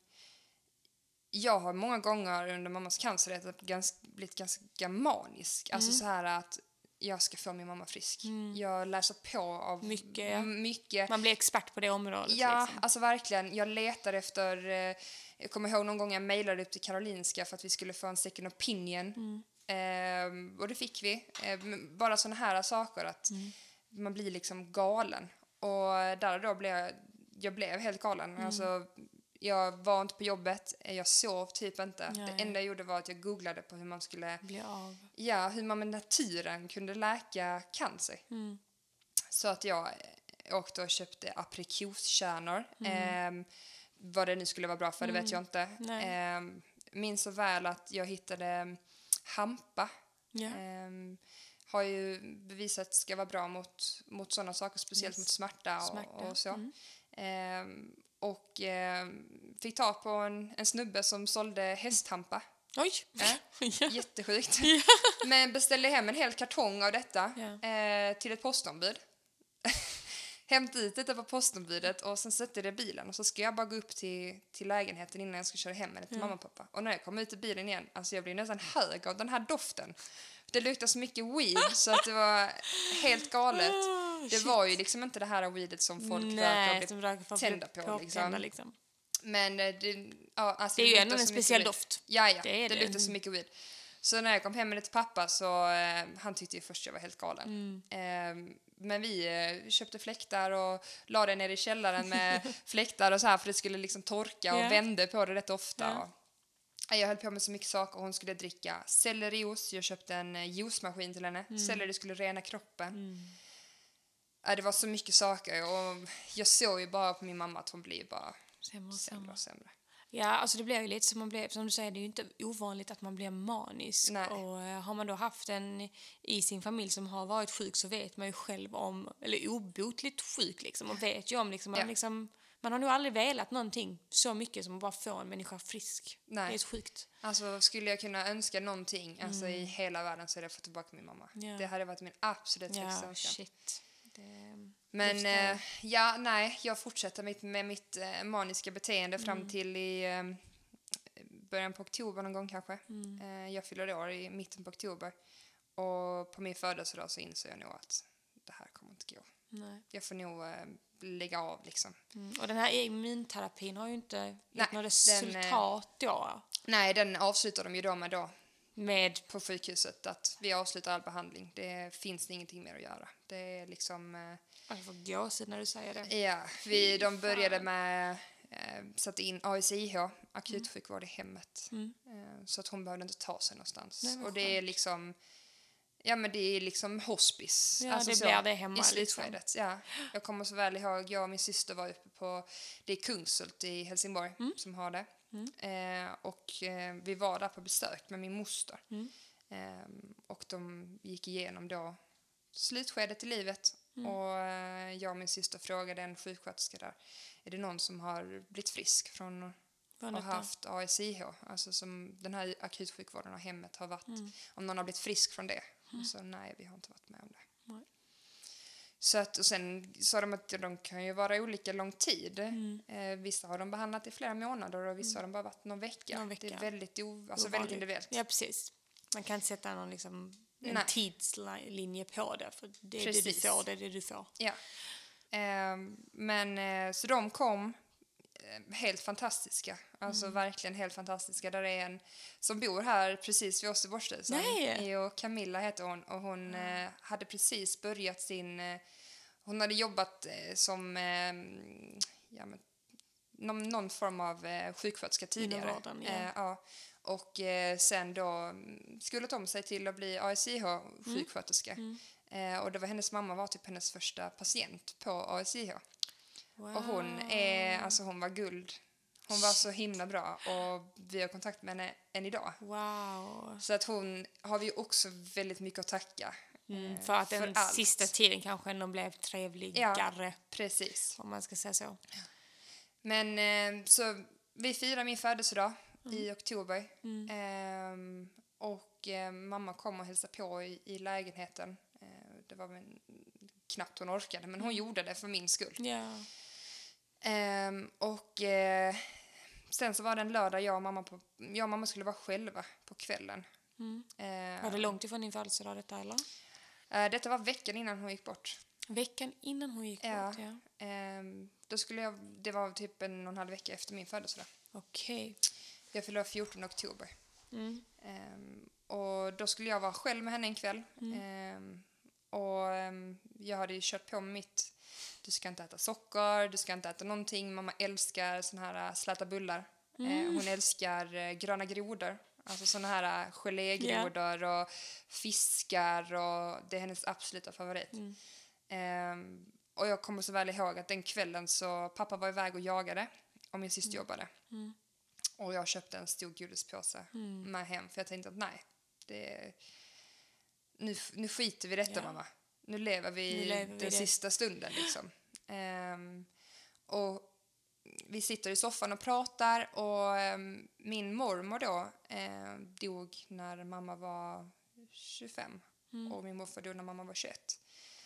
Speaker 2: jag har många gånger under mammas cancer ganska, blivit ganska manisk. Alltså
Speaker 1: Mm.
Speaker 2: så här att jag ska få min mamma frisk. Jag läser på av
Speaker 1: Mycket,
Speaker 2: mycket.
Speaker 1: Man blir expert på det området.
Speaker 2: Ja,
Speaker 1: liksom.
Speaker 2: alltså verkligen. Jag letar efter... Eh, jag kommer ihåg någon gång jag mejlade upp till Karolinska för att vi skulle få en second opinion.
Speaker 1: Mm.
Speaker 2: Eh, och det fick vi. Eh, bara såna här saker att
Speaker 1: Mm.
Speaker 2: man blir liksom galen. Och där och då blev jag, jag blev helt galen.
Speaker 1: Mm.
Speaker 2: Alltså, jag var inte på jobbet, eh, jag sov typ inte.
Speaker 1: Nej.
Speaker 2: Det enda jag gjorde var att jag googlade på hur man skulle,
Speaker 1: Blir av.
Speaker 2: ja, hur man med naturen kunde läka cancer.
Speaker 1: Mm.
Speaker 2: Så att jag eh, åkte och köpte aprikoskärnor.
Speaker 1: Mm.
Speaker 2: Eh, vad det nu skulle vara bra för, det vet jag inte. Eh, minns så väl att jag hittade hampa.
Speaker 1: Ja.
Speaker 2: Eh, har ju bevisat ska vara bra mot, mot sådana saker, speciellt
Speaker 1: Yes.
Speaker 2: mot smärta och,
Speaker 1: Smärta.
Speaker 2: och så.
Speaker 1: Mm.
Speaker 2: Eh, och eh, fick tag på en, en snubbe som sålde hästhampa.
Speaker 1: Oj!
Speaker 2: Ja. Jättesjukt.
Speaker 1: Ja.
Speaker 2: Men beställde hem en hel kartong av detta
Speaker 1: Ja.
Speaker 2: eh, till ett postombud. Hämtade ut detta på postombudet och sen sätter det i bilen och så ska jag bara gå upp till, till lägenheten innan jag ska köra hem henne till mamma och pappa. Och när jag kommer ut i bilen igen, alltså jag blir nästan hög av den här doften. Det luktar så mycket weed så att det var helt galet. Det
Speaker 1: Shit.
Speaker 2: var ju liksom inte det här weedet som folk och
Speaker 1: Nej,
Speaker 2: blir
Speaker 1: röker för att
Speaker 2: tända på, liksom.
Speaker 1: liksom.
Speaker 2: Men eh, det, ja, alltså
Speaker 1: Det är ju ändå en speciell doft.
Speaker 2: Ja, ja.
Speaker 1: Det
Speaker 2: Det,
Speaker 1: det.
Speaker 2: luktar så mycket weed. Så när jag kom hem med det till pappa så eh, han tyckte ju först jag var helt galen.
Speaker 1: Mm.
Speaker 2: Eh, men vi eh, köpte fläktar och la det nere i källaren med fläktar och så här för det skulle liksom torka och
Speaker 1: Ja.
Speaker 2: vände på det rätt ofta. Och, ja, jag höll på med så mycket saker. Hon skulle dricka sellerijuice. Jag köpte en eh, juicemaskin till henne.
Speaker 1: Mm.
Speaker 2: Selleri skulle rena kroppen. Ja, det var så mycket saker och jag såg ju bara på min mamma att hon blir bara
Speaker 1: Sämre och
Speaker 2: sämre och sämre.
Speaker 1: Ja, alltså det blir ju lite som man blir, som du säger, det är ju inte ovanligt att man blir manisk.
Speaker 2: Nej.
Speaker 1: Och eh, har man då haft en i sin familj som har varit sjuk så vet man ju själv om, eller obotligt sjuk liksom, och vet ju om liksom, man,
Speaker 2: Ja.
Speaker 1: liksom, man har nog aldrig velat någonting så mycket som att bara få en människa frisk.
Speaker 2: Nej.
Speaker 1: Det är så sjukt.
Speaker 2: Alltså skulle jag kunna önska någonting alltså, i hela världen så är det att få tillbaka min mamma.
Speaker 1: Mm. Ja.
Speaker 2: Det hade varit min absolut högsta
Speaker 1: Ja,
Speaker 2: önskan.
Speaker 1: shit. Det,
Speaker 2: Men eh, ja, nej, jag fortsätter mitt, med mitt eh, maniska beteende
Speaker 1: Mm.
Speaker 2: fram till i eh, början på oktober någon gång kanske.
Speaker 1: Mm.
Speaker 2: Eh, jag fyller år i mitten på oktober. Och på min födelsedag så inser jag nog att det här kommer inte gå.
Speaker 1: Nej.
Speaker 2: Jag får nog eh, lägga av liksom.
Speaker 1: Mm. Och den här immunterapin har ju inte gett något
Speaker 2: den, eh,
Speaker 1: resultat då.
Speaker 2: Nej, den avslutar de ju då med då
Speaker 1: Med
Speaker 2: på sjukhuset att vi avslutar all behandling. Det finns ingenting mer att göra. Det är liksom... Eh,
Speaker 1: Jag får gåshud när du säger det.
Speaker 2: ja, vi, de började med... Eh, satte in ASIH, akutsjukvård i hemmet.
Speaker 1: Mm.
Speaker 2: Eh, så att hon behövde inte ta sig någonstans.
Speaker 1: Vad
Speaker 2: och det är liksom... Ja, men det är liksom hospice.
Speaker 1: Ja,
Speaker 2: alltså
Speaker 1: det
Speaker 2: så,
Speaker 1: blir det hemma,
Speaker 2: I
Speaker 1: liksom.
Speaker 2: slutskedet, ja. Jag kommer så väl ihåg, jag och min syster var uppe på... Det är Kungshult i Helsingborg
Speaker 1: Mm.
Speaker 2: som har det. Eh, och eh, vi var där på besök med min moster.
Speaker 1: Mm.
Speaker 2: Ehm, och de gick igenom då slutskedet i livet.
Speaker 1: Mm.
Speaker 2: Och eh, jag och min syster frågade en sjuksköterska där, är det någon som har blivit frisk från att ha haft ASIH? Alltså som den här akutsjukvården och hemmet har varit,
Speaker 1: Mm.
Speaker 2: om någon har blivit frisk från det. Så nej, vi har inte varit med om det. Så att, och sen sa de att de kan ju vara olika lång tid.
Speaker 1: Mm.
Speaker 2: Eh, vissa har de behandlat i flera månader och vissa har de bara varit någon vecka.
Speaker 1: Någon
Speaker 2: Det
Speaker 1: vecka.
Speaker 2: är väldigt, o, alltså väldigt individuellt.
Speaker 1: Ja, precis. Man kan inte sätta någon liksom, en
Speaker 2: Nej.
Speaker 1: tidslinje på det. För det är det du
Speaker 2: Precis.
Speaker 1: får, det är det du får.
Speaker 2: Ja. Ehm, men eh, så de kom eh, helt fantastiska. Alltså
Speaker 1: Mm.
Speaker 2: verkligen helt fantastiska. Där är en som bor här precis vid oss i Borsthusen. Och Camilla heter hon och hon eh, hade precis börjat sin... Eh, hon hade jobbat eh, som eh, ja, men, någon, någon form av eh, sjuksköterska tidigare.
Speaker 1: vården, ja.
Speaker 2: Eh, ja. Och eh, sen då mm, skolat om sig till att bli ASIH-sjuksköterska.
Speaker 1: Mm.
Speaker 2: Eh, och det var hennes mamma var typ hennes första patient på ASIH.
Speaker 1: Wow.
Speaker 2: Och hon, är, alltså hon var guld. Hon var så himla bra och vi har kontakt med henne än idag.
Speaker 1: Wow.
Speaker 2: Så att hon har vi också väldigt mycket att tacka.
Speaker 1: Mm,
Speaker 2: eh,
Speaker 1: för att den
Speaker 2: allt.
Speaker 1: sista tiden kanske ändå blev trevligare.
Speaker 2: Precis.
Speaker 1: Om man ska säga så.
Speaker 2: Men eh, så vi firar min födelsedag
Speaker 1: Mm.
Speaker 2: i oktober. Ehm, och eh, mamma kom och hälsade på i, i lägenheten. Eh, det var väl knappt hon orkade, men hon gjorde det för min skull.
Speaker 1: Ja.
Speaker 2: Ehm, och eh, sen så var det en lördag jag och mamma, på, jag och mamma skulle vara själva på kvällen.
Speaker 1: Mm.
Speaker 2: Ehm,
Speaker 1: Var det långt ifrån din födelsedag detta eller?
Speaker 2: Eh, detta var veckan innan hon gick bort.
Speaker 1: Veckan innan hon gick
Speaker 2: Ja.
Speaker 1: bort, ja.
Speaker 2: Ehm, då skulle jag, det var typ en och en halv vecka efter min födelsedag.
Speaker 1: Okej.
Speaker 2: Jag fyllde 14 oktober.
Speaker 1: Mm.
Speaker 2: Ehm, och då skulle jag vara själv med henne en kväll. Ehm, och ehm, jag hade ju kört på med mitt du ska inte äta socker, du ska inte äta någonting. Mamma älskar såna här äh, släta bullar. Eh, hon älskar eh, gröna grodor. Alltså såna här äh, gelégrodor och fiskar och det är hennes absoluta favorit. Ehm, och jag kommer så väl ihåg att den kvällen så pappa var iväg och jagade och min syster jobbade. Och jag köpte en stor godispåse med hem för jag tänkte att nej, det, nu, nu skiter vi i detta
Speaker 1: Ja.
Speaker 2: mamma. Nu lever vi
Speaker 1: Nu lever vi
Speaker 2: den
Speaker 1: det.
Speaker 2: sista stunden liksom. Ehm, och vi sitter i soffan och pratar och ehm, min mormor då eh, dog när mamma var 25 och min morfar dog när mamma var 21.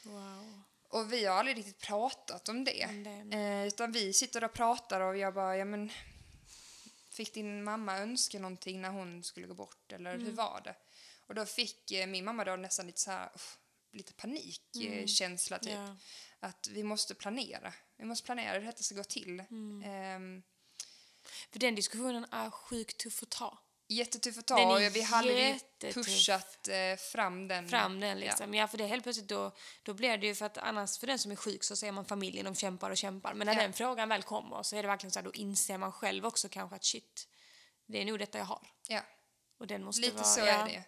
Speaker 1: Wow.
Speaker 2: Och vi har aldrig riktigt pratat om det.
Speaker 1: Det.
Speaker 2: Eh, utan vi sitter och pratar och jag bara, ja men fick din mamma önska någonting när hon skulle gå bort eller hur var det? Och då fick eh, min mamma då nästan lite så här, lite panikkänsla typ.
Speaker 1: Ja.
Speaker 2: Att vi måste planera. Vi måste planera hur detta ska gå till. Ehm,
Speaker 1: För den diskussionen är sjukt tuff att ta.
Speaker 2: jättetuff att ta och vi hade aldrig
Speaker 1: jättetuff.
Speaker 2: pushat eh, fram den.
Speaker 1: Fram den liksom. Ja. för det är helt plötsligt då, då blir det ju för att annars för den som är sjuk så ser man familjen, de kämpar och kämpar. Men när
Speaker 2: Ja.
Speaker 1: den frågan väl kommer så är det verkligen så här, då inser man själv också kanske att shit, det är nog detta jag har.
Speaker 2: Ja.
Speaker 1: Och den måste
Speaker 2: Lite
Speaker 1: vara,
Speaker 2: så
Speaker 1: ja.
Speaker 2: är det.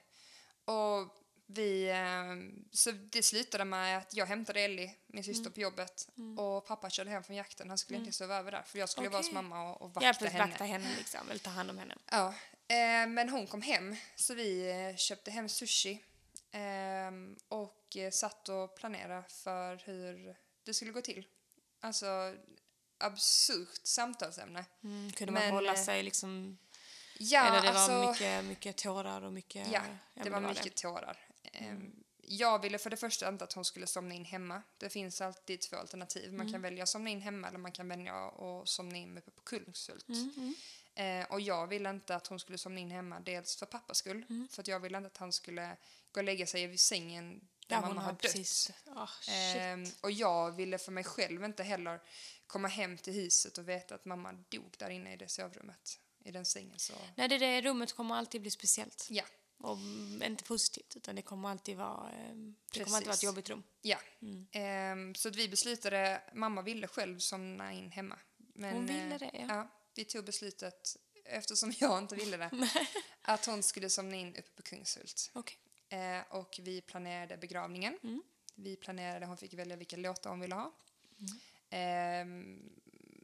Speaker 2: Och vi, eh, så det slutade med att jag hämtade Ellie, min syster,
Speaker 1: Mm.
Speaker 2: på jobbet och pappa körde hem från jakten. Han skulle inte sova över där för jag skulle vara hos mamma och, och vakta
Speaker 1: precis,
Speaker 2: henne.
Speaker 1: vakta henne liksom, eller ta hand om henne.
Speaker 2: Ja, eh, men hon kom hem så vi eh, köpte hem sushi ehm, och eh, satt och planerade för hur det skulle gå till. Alltså absurt samtalsämne.
Speaker 1: Mm, kunde
Speaker 2: Men,
Speaker 1: man hålla
Speaker 2: eh,
Speaker 1: sig liksom,
Speaker 2: Ja,
Speaker 1: eller det
Speaker 2: alltså,
Speaker 1: var mycket, mycket tårar och mycket...
Speaker 2: Ja, det var mycket tårar. Ehm, Jag ville för det första inte att hon skulle somna in hemma. Det finns alltid två alternativ. Man kan välja att somna in hemma eller man kan välja att somna in uppe på Kungshult. Eh, och jag ville inte att hon skulle somna in hemma, dels för pappas skull, för att jag ville inte att han skulle gå och lägga sig i sängen där,
Speaker 1: Där
Speaker 2: mamma har
Speaker 1: har
Speaker 2: dött.
Speaker 1: precis... Oh.
Speaker 2: Ehm, och jag ville för mig själv inte heller komma hem till huset och veta att mamma dog där inne i det sovrummet, i den sängen. Så
Speaker 1: Nej, det, det rummet kommer alltid bli speciellt.
Speaker 2: ja,
Speaker 1: Och mm, inte positivt, utan det kommer alltid vara, eh, det kommer alltid vara ett jobbigt rum.
Speaker 2: ja. Ehm, så att vi beslutade, mamma ville själv somna in hemma. Men,
Speaker 1: Hon ville
Speaker 2: eh,
Speaker 1: det, ja.
Speaker 2: ja. Vi tog beslutet, eftersom jag inte ville det, att hon skulle somna in uppe på Kungshult.
Speaker 1: Okej.
Speaker 2: Eh, och vi planerade begravningen.
Speaker 1: Mm.
Speaker 2: Vi planerade, hon fick välja vilka låtar hon ville ha. Ehm,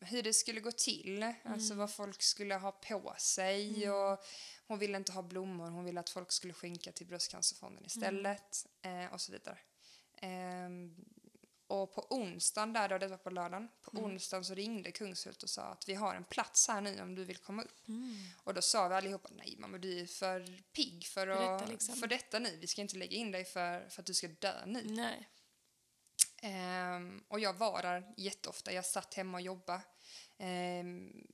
Speaker 2: hur det skulle gå till, alltså vad folk skulle ha på sig. Och hon ville inte ha blommor, hon ville att folk skulle skänka till Bröstcancerfonden istället. Eh, och så vidare. Ehm, och på onsdagen, där då, det var på lördagen, på onsdagen så ringde Kungshult och sa att vi har en plats här nu om du vill komma upp. Och då sa vi allihopa, nej mamma du är för pigg för,
Speaker 1: För
Speaker 2: att,
Speaker 1: detta, liksom.
Speaker 2: för detta nu. Vi ska inte lägga in dig för, för att du ska dö nu.
Speaker 1: Nej.
Speaker 2: Ehm, och jag var där jätteofta. Jag satt hemma och jobbade. Ehm,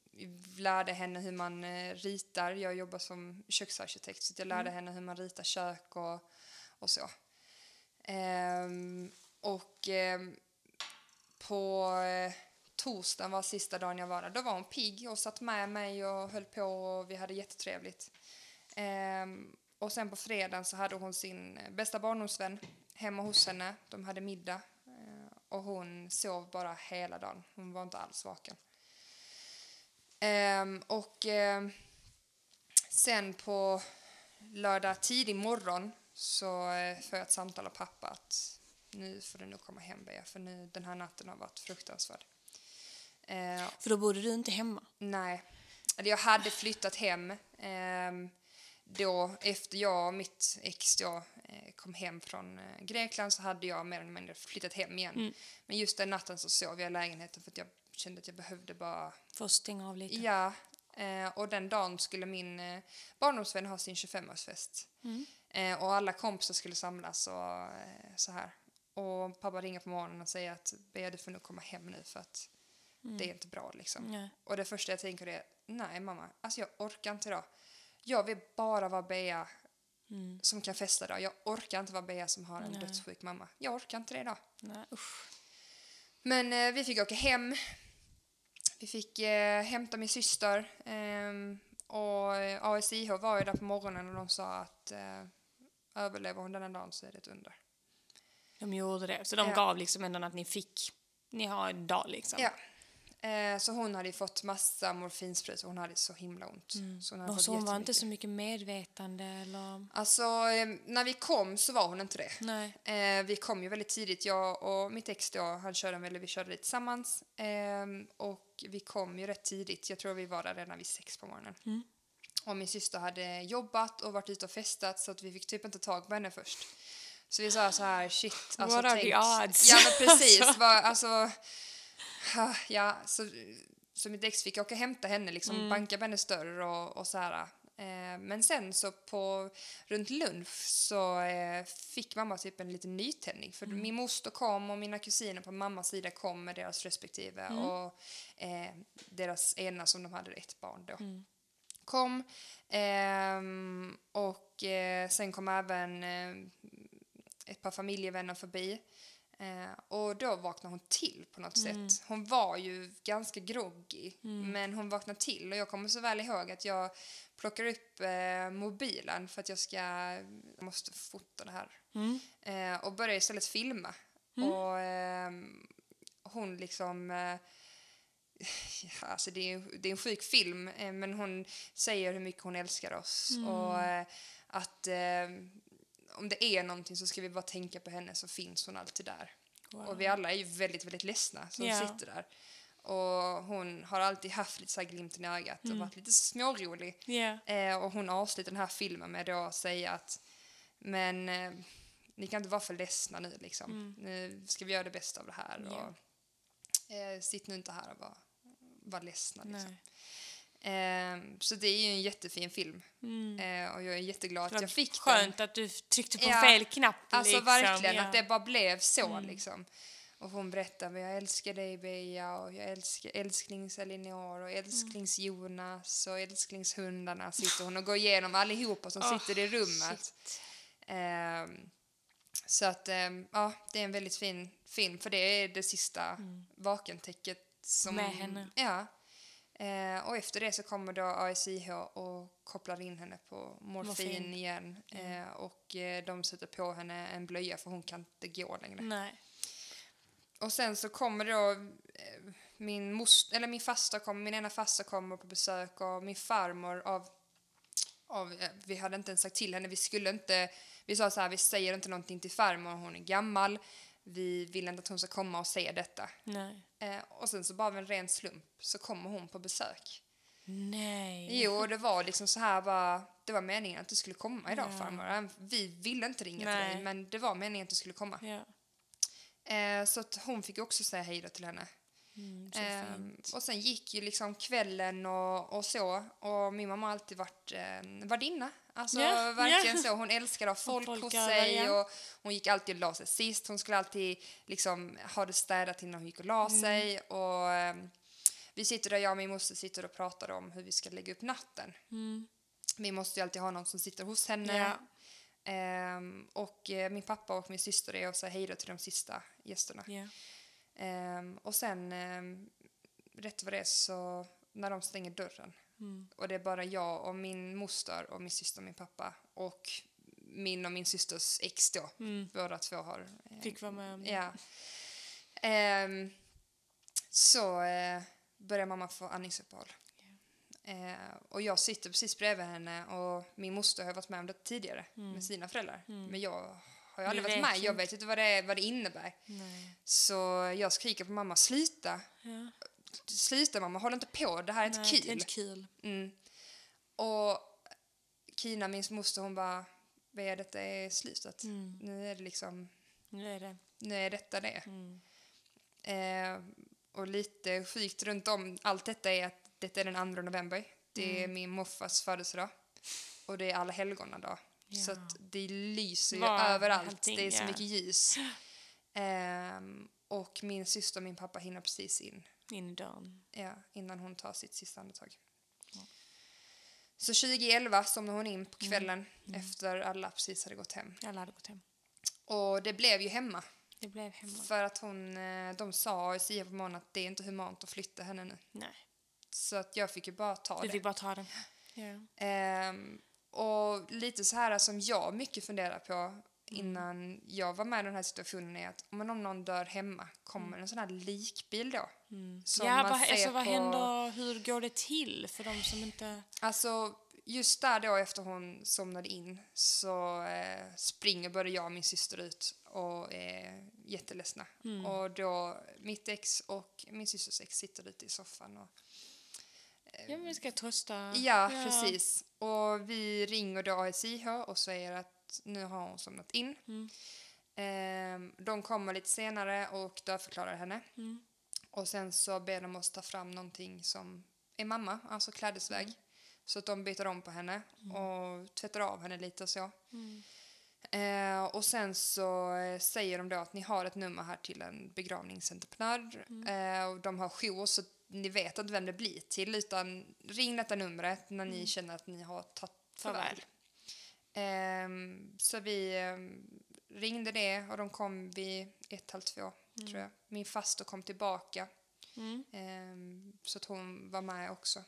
Speaker 2: lärde henne hur man eh, ritar. Jag jobbar som köksarkitekt så jag lärde henne hur man ritar kök och, och så. Ehm, och ehm, på eh, torsdagen var sista dagen jag var där. Då var hon pigg och satt med mig och höll på och vi hade jättetrevligt. Ehm, och sen på fredagen så hade hon sin eh, bästa barndomsvän hemma hos henne. De hade middag och hon sov bara hela dagen. Hon var inte alls vaken. Ehm, och ehm, sen på lördag tidig morgon så eh, får jag ett samtal av pappa att nu får du nog komma hem Bea för nu den här natten har varit fruktansvärd. Eh,
Speaker 1: För då bodde du inte hemma.
Speaker 2: Nej. Jag hade flyttat hem ehm, då efter jag och mitt ex då, eh, kom hem från eh, Grekland så hade jag mer eller mindre flyttat hem igen. Men just den natten så sov jag i lägenheten för att jag kände att jag behövde bara...
Speaker 1: Att stänga av lite.
Speaker 2: Ja. Eh, och den dagen skulle min eh, barndomsvän ha sin 25-årsfest. Eh, och alla kompisar skulle samlas och eh, så här. Och pappa ringer på morgonen och säger att Bea du får nog komma hem nu för att det är inte bra liksom.
Speaker 1: Nej.
Speaker 2: Och det första jag tänker är, nej mamma, alltså jag orkar inte idag. Jag vill bara vara Bea som kan festa idag. Jag orkar inte vara Bea som har en dödssjuk mamma. Jag orkar inte det idag.
Speaker 1: Nej, usch.
Speaker 2: Men eh, vi fick åka hem. Vi fick eh, hämta min syster. ehm, och eh, ASIH var ju där på morgonen och de sa att eh, överlever hon denna dagen så är det ett under.
Speaker 1: De gjorde det. Så de
Speaker 2: Ja.
Speaker 1: gav liksom ändå att ni fick, ni har en dag liksom.
Speaker 2: Ja. Eh, så hon hade ju fått massa morfinsprutor. Hon hade så himla ont. Så hon, hade
Speaker 1: Och så hon var inte så mycket medvetande eller...
Speaker 2: Alltså, eh, när vi kom så var hon inte det.
Speaker 1: Nej.
Speaker 2: Eh, vi kom ju väldigt tidigt. Jag och mitt ex då, han körde, eller vi körde det tillsammans. Ehm, och vi kom ju rätt tidigt. Jag tror vi var där redan vid sex på morgonen.
Speaker 1: Mm.
Speaker 2: Och min syster hade jobbat och varit ute och festat så att vi fick typ inte tag på henne först. Så vi sa så här, shit. Alltså,
Speaker 1: What are
Speaker 2: tänk,
Speaker 1: the odds?
Speaker 2: Ja men precis. Vad- alltså, ja, så så mitt ex fick åka och hämta henne, liksom,
Speaker 1: Mm.
Speaker 2: banka på hennes dörr och, och så här. Eh, men sen så på runt lunch så eh, fick mamma typ en liten nytändning. För
Speaker 1: Mm.
Speaker 2: min moster kom och mina kusiner på mammas sida kom med deras respektive
Speaker 1: Mm.
Speaker 2: och eh, deras ena som de hade ett barn då.
Speaker 1: Mm.
Speaker 2: Kom ehm, och eh, sen kom även eh, ett par familjevänner förbi. Eh, och då vaknade hon till på något
Speaker 1: Mm.
Speaker 2: sätt. Hon var ju ganska groggy, men hon vaknade till. Och jag kommer så väl ihåg att jag plockar upp eh, mobilen för att jag ska, jag måste fota det här.
Speaker 1: Mm.
Speaker 2: Eh, och börjar istället filma. Och ehm, hon liksom... Eh, ja, alltså det, är, det är en sjuk film, eh, men hon säger hur mycket hon älskar oss. Och eh, att eh, om det är någonting så ska vi bara tänka på henne så finns hon alltid där.
Speaker 1: Wow.
Speaker 2: Och vi alla är ju väldigt, väldigt ledsna som
Speaker 1: Ja.
Speaker 2: sitter där. Och hon har alltid haft lite så här glimten i ögat och varit lite smårolig.
Speaker 1: Ja.
Speaker 2: Eh, och hon avslutar den här filmen med då att säga att men eh, ni kan inte vara för ledsna nu liksom. Nu ska vi göra det bästa av det här.
Speaker 1: Mm. Ja.
Speaker 2: Och, eh, sitt nu inte här och bara var ledsna. Liksom.
Speaker 1: Nej.
Speaker 2: Eh, så det är ju en jättefin film.
Speaker 1: Mm.
Speaker 2: Eh, och jag är jätteglad att
Speaker 1: var
Speaker 2: jag fick den.
Speaker 1: Skönt att du tryckte på
Speaker 2: Ja,
Speaker 1: fel knapp.
Speaker 2: Alltså
Speaker 1: liksom.
Speaker 2: verkligen,
Speaker 1: ja.
Speaker 2: att det bara blev så
Speaker 1: Mm.
Speaker 2: liksom. Och hon berättar vad jag älskar dig Beja och jag älskar älsklings Elinor och älsklings Jonas och älsklingshundarna sitter hon och går igenom allihopa som
Speaker 1: Åh,
Speaker 2: sitter i rummet. Ehm, så att ehm, ja, det är en väldigt fin film för det är det sista vakentäcket som...
Speaker 1: Med henne.
Speaker 2: Ja. Eh, och efter det så kommer då ASIH och kopplar in henne på morfin,
Speaker 1: Morfin.
Speaker 2: igen. Eh, och eh, de sätter på henne en blöja för hon kan inte gå längre.
Speaker 1: Nej.
Speaker 2: Och sen så kommer då eh, min most, eller min fasta kommer, min ena fasta kommer på besök och min farmor av, av eh, vi hade inte ens sagt till henne, vi skulle inte, vi sa så här, vi säger inte någonting till farmor, hon är gammal, vi vill inte att hon ska komma och säga detta.
Speaker 1: Nej.
Speaker 2: Eh, och sen så bara av en ren slump så kommer hon på besök.
Speaker 1: Nej.
Speaker 2: Jo, och det var liksom så här bara, det var meningen att du skulle komma idag
Speaker 1: Ja.
Speaker 2: farmor. Vi ville inte ringa till
Speaker 1: Nej.
Speaker 2: dig, men det var meningen att du skulle komma.
Speaker 1: Ja.
Speaker 2: Eh, så att hon fick också säga hej då till henne.
Speaker 1: Mm, fint.
Speaker 2: och sen gick ju liksom kvällen och, och så. Och min mamma har alltid varit eh, värdinna. Alltså
Speaker 1: Ja,
Speaker 2: verkligen
Speaker 1: ja.
Speaker 2: så. Hon älskade att ha folk,
Speaker 1: folk
Speaker 2: hos sig
Speaker 1: ja.
Speaker 2: och hon gick alltid och la sig sist. Hon skulle alltid liksom ha det städat innan hon gick och la
Speaker 1: Mm.
Speaker 2: sig. Och ehm, vi sitter där, jag och min moster sitter och pratar om hur vi ska lägga upp natten.
Speaker 1: Mm.
Speaker 2: Vi måste ju alltid ha någon som sitter hos henne. Ehm, och eh, min pappa och min syster är och säger hej då till de sista gästerna.
Speaker 1: Ja.
Speaker 2: Ehm, och sen, um, rätt vad det är så, när de stänger dörren
Speaker 1: Mm.
Speaker 2: och det är bara jag och min moster och min syster och min pappa och min och min systers ex då.
Speaker 1: Mm.
Speaker 2: Båda två har... eh,
Speaker 1: Fick vara med om det.
Speaker 2: Ja. Ehm, så eh, börjar mamma få andningsuppehåll. Eh, och jag sitter precis bredvid henne och min moster har varit med om det tidigare med sina föräldrar. Men jag har ju aldrig varit med. Jag vet inte vad det, är, vad det innebär.
Speaker 1: Nej.
Speaker 2: Så jag skriker på mamma, sluta!
Speaker 1: Ja.
Speaker 2: Sluta mamma, håll inte på, det här är inte
Speaker 1: Nej, det är
Speaker 2: kul.
Speaker 1: inte kul.
Speaker 2: Mm. Och Kina, min moster, hon bara, Bea detta är slutet.
Speaker 1: Mm.
Speaker 2: Nu är det liksom,
Speaker 1: Nu är det.
Speaker 2: nu är detta det.
Speaker 1: Mm.
Speaker 2: Eh, och lite sjukt runt om allt detta är att detta är den 2 november. Det är
Speaker 1: Mm.
Speaker 2: min morfars födelsedag. Och det är alla helgona Så
Speaker 1: Ja.
Speaker 2: att det lyser ju
Speaker 1: Var
Speaker 2: överallt.
Speaker 1: allting,
Speaker 2: det är så
Speaker 1: ja.
Speaker 2: mycket ljus. Ehm, och min syster och min pappa hinner precis in
Speaker 1: In i dörren.
Speaker 2: ja, innan hon tar sitt sista andetag. Så 2011 somnade hon in på kvällen efter alla precis hade gått hem.
Speaker 1: Alla hade gått hem.
Speaker 2: Och det blev ju hemma.
Speaker 1: Det blev hemma.
Speaker 2: För att hon, eh, de sa i SIA på morgonen att det är inte humant att flytta henne nu.
Speaker 1: Nej,
Speaker 2: Så att jag fick ju bara ta
Speaker 1: du
Speaker 2: det.
Speaker 1: fick bara ta den. Ja.
Speaker 2: Ehm, och lite så här som jag mycket funderar på innan jag var med i den här situationen är att men om någon dör hemma, kommer en sån här likbil då? Som
Speaker 1: ja,
Speaker 2: man
Speaker 1: vad,
Speaker 2: ser
Speaker 1: alltså, vad
Speaker 2: på-
Speaker 1: händer? Hur går det till för de som inte...
Speaker 2: Alltså, just där då efter hon somnade in så eh, springer både jag och min syster ut och är jätteledsna.
Speaker 1: Mm.
Speaker 2: Och då mitt ex och min systers ex sitter ute i soffan och
Speaker 1: Ja, men vi ska trösta.
Speaker 2: Ja, precis. Och vi ringer då ASIH och säger att nu har hon somnat in.
Speaker 1: Mm.
Speaker 2: Ehm, de kommer lite senare och dödförklarar henne.
Speaker 1: Mm.
Speaker 2: Och sen så ber de oss ta fram någonting som är mamma, alltså klädesväg. Så att de byter om på henne och tvättar av henne lite och så. Eh, och sen så eh, säger de då att ni har ett nummer här till en begravningsentreprenör. Eh, och de har jour så ni vet inte vem det blir till utan ring detta numret när ni känner att ni har tagit farväl. Ehm, så vi ehm, ringde det och de kom vid ett, halv två tror jag. Min faster kom tillbaka
Speaker 1: Mm.
Speaker 2: ehm, så att hon var med också.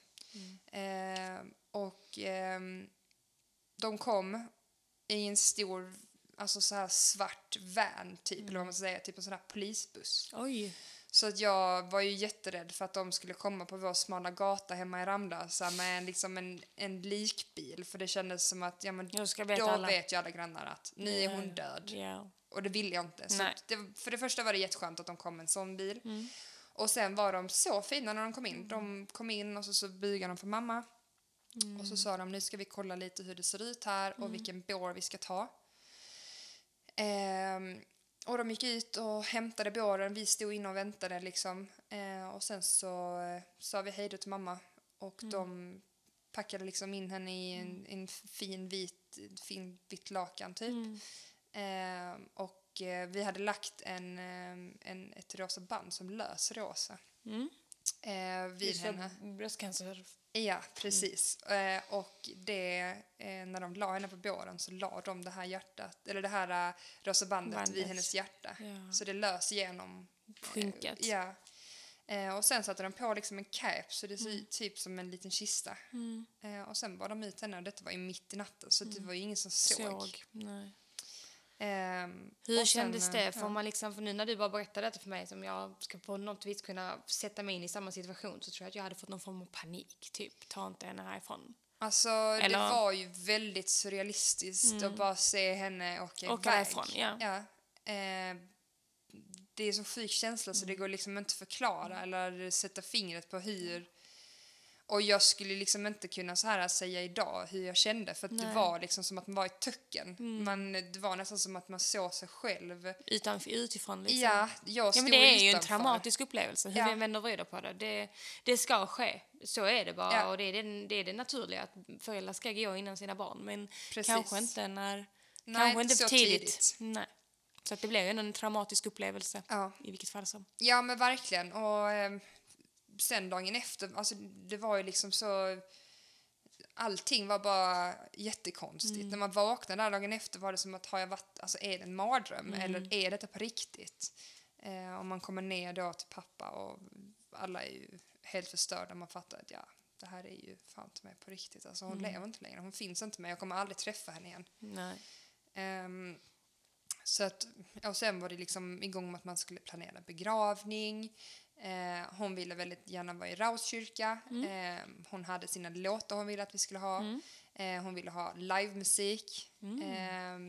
Speaker 2: Ehm, och de kom i en stor, alltså så här svart van typ, eller vad man ska säga, typ en sån här polisbuss.
Speaker 1: Oj.
Speaker 2: Så att jag var ju jätterädd för att de skulle komma på vår smala gata hemma i Ramlösa med en, liksom en, en likbil. För det kändes som att ja, men då
Speaker 1: alla.
Speaker 2: vet ju alla grannar att nu är hon död.
Speaker 1: Ja.
Speaker 2: Och det ville jag inte. Så det, för det första var det jätteskönt att de kom med en sån bil.
Speaker 1: Mm.
Speaker 2: Och sen var de så fina när de kom in. De kom in och så, så bugade de för mamma.
Speaker 1: Mm.
Speaker 2: Och så sa de nu ska vi kolla lite hur det ser ut här och vilken bår vi ska ta. Ehm, och de gick ut och hämtade båren. Vi stod inne och väntade liksom. Eh, och sen så eh, sa vi hej då till mamma. Och
Speaker 1: Mm.
Speaker 2: de packade liksom in henne i en, en fin vit, fin vitt lakan typ.
Speaker 1: Mm.
Speaker 2: Ehm, och eh, vi hade lagt en, ehm, en, ett rosa band som lös rosa
Speaker 1: Mm.
Speaker 2: eh, vid
Speaker 1: Just
Speaker 2: henne.
Speaker 1: bröstcancer.
Speaker 2: Ja, precis. Eh, och det, eh, när de la henne på båren så la de det här hjärtat, eller det här uh, rosa bandet
Speaker 1: Bandet.
Speaker 2: vid hennes hjärta.
Speaker 1: Ja.
Speaker 2: Så det lös igenom. eh,
Speaker 1: Skynket.
Speaker 2: ja. Eh, och sen satte de på liksom en cap så det ser ut typ som en liten kista.
Speaker 1: Mm.
Speaker 2: Eh, och sen bar de ut henne och detta var ju mitt i natten så det var ju ingen som såg.
Speaker 1: Såg. Nej.
Speaker 2: Ehm,
Speaker 1: Hur
Speaker 2: sen,
Speaker 1: kändes
Speaker 2: eh,
Speaker 1: det? Får
Speaker 2: ja.
Speaker 1: man liksom, för nu när du bara berättade detta för mig som jag ska på något vis kunna sätta mig in i samma situation så tror jag att jag hade fått någon form av panik. Typ, ta inte henne härifrån.
Speaker 2: Alltså
Speaker 1: Eller-
Speaker 2: det var ju väldigt surrealistiskt att bara se henne åka,
Speaker 1: Åka
Speaker 2: iväg.
Speaker 1: ja.
Speaker 2: ja. Eh, det är så sjuk känsla så det går liksom inte att förklara eller sätta fingret på hur. Och jag skulle liksom inte kunna så här säga idag hur jag kände för att det var liksom som att man var i töcken. Man, det var nästan som att man såg sig själv.
Speaker 1: Utan, utifrån liksom.
Speaker 2: Ja, jag
Speaker 1: Ja,
Speaker 2: stod
Speaker 1: men det är ju en
Speaker 2: utanför.
Speaker 1: traumatisk upplevelse, hur
Speaker 2: Ja.
Speaker 1: vi än vänder och vrider på det. det. Det ska ske, så är det bara.
Speaker 2: Ja.
Speaker 1: Och det är det, det är det naturliga, att föräldrar ska gå innan sina barn. Men
Speaker 2: Precis.
Speaker 1: kanske inte när...
Speaker 2: Nej,
Speaker 1: kanske inte
Speaker 2: så
Speaker 1: för tidigt.
Speaker 2: tidigt.
Speaker 1: Nej. Så att det blir ju en traumatisk upplevelse
Speaker 2: Ja.
Speaker 1: i vilket fall som.
Speaker 2: Ja men verkligen. Och eh, sen dagen efter, alltså det var ju liksom så... Allting var bara jättekonstigt. När man vaknade där dagen efter var det som att har jag varit, alltså är det en mardröm eller är detta på riktigt? Eh, och man kommer ner då till pappa och alla är ju helt förstörda. Man fattar att ja, det här är ju fan inte med på riktigt. Alltså hon lever inte längre, hon finns inte med, jag kommer aldrig träffa henne igen.
Speaker 1: Nej.
Speaker 2: Ehm, så att, och sen var det liksom igång med att man skulle planera begravning. Eh, hon ville väldigt gärna vara i Rauskyrka. Eh, hon hade sina låtar hon ville att vi skulle ha. Eh, hon ville ha livemusik. Eh,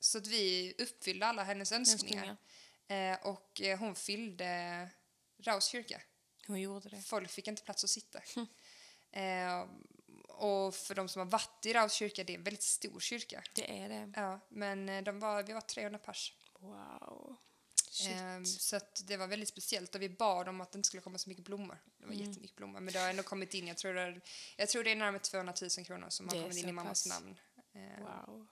Speaker 2: så att vi uppfyllde alla hennes önskningar. Eh, och eh, hon fyllde Rauskyrka.
Speaker 1: Hon gjorde det.
Speaker 2: Folk fick inte plats att sitta. Eh, och för de som har varit i Rauskyrka, det är en väldigt stor kyrka.
Speaker 1: Det är det.
Speaker 2: Ja, men de var, vi var 300 pers.
Speaker 1: Wow.
Speaker 2: Ehm, så det var väldigt speciellt och vi bad om att det inte skulle komma så mycket blommor. Det var
Speaker 1: Mm.
Speaker 2: jättemycket blommor men det har ändå kommit in, jag tror det är, jag tror det är närmare 200 000 kronor som har
Speaker 1: Det
Speaker 2: kommit in i mammas namn. Ehm,
Speaker 1: wow.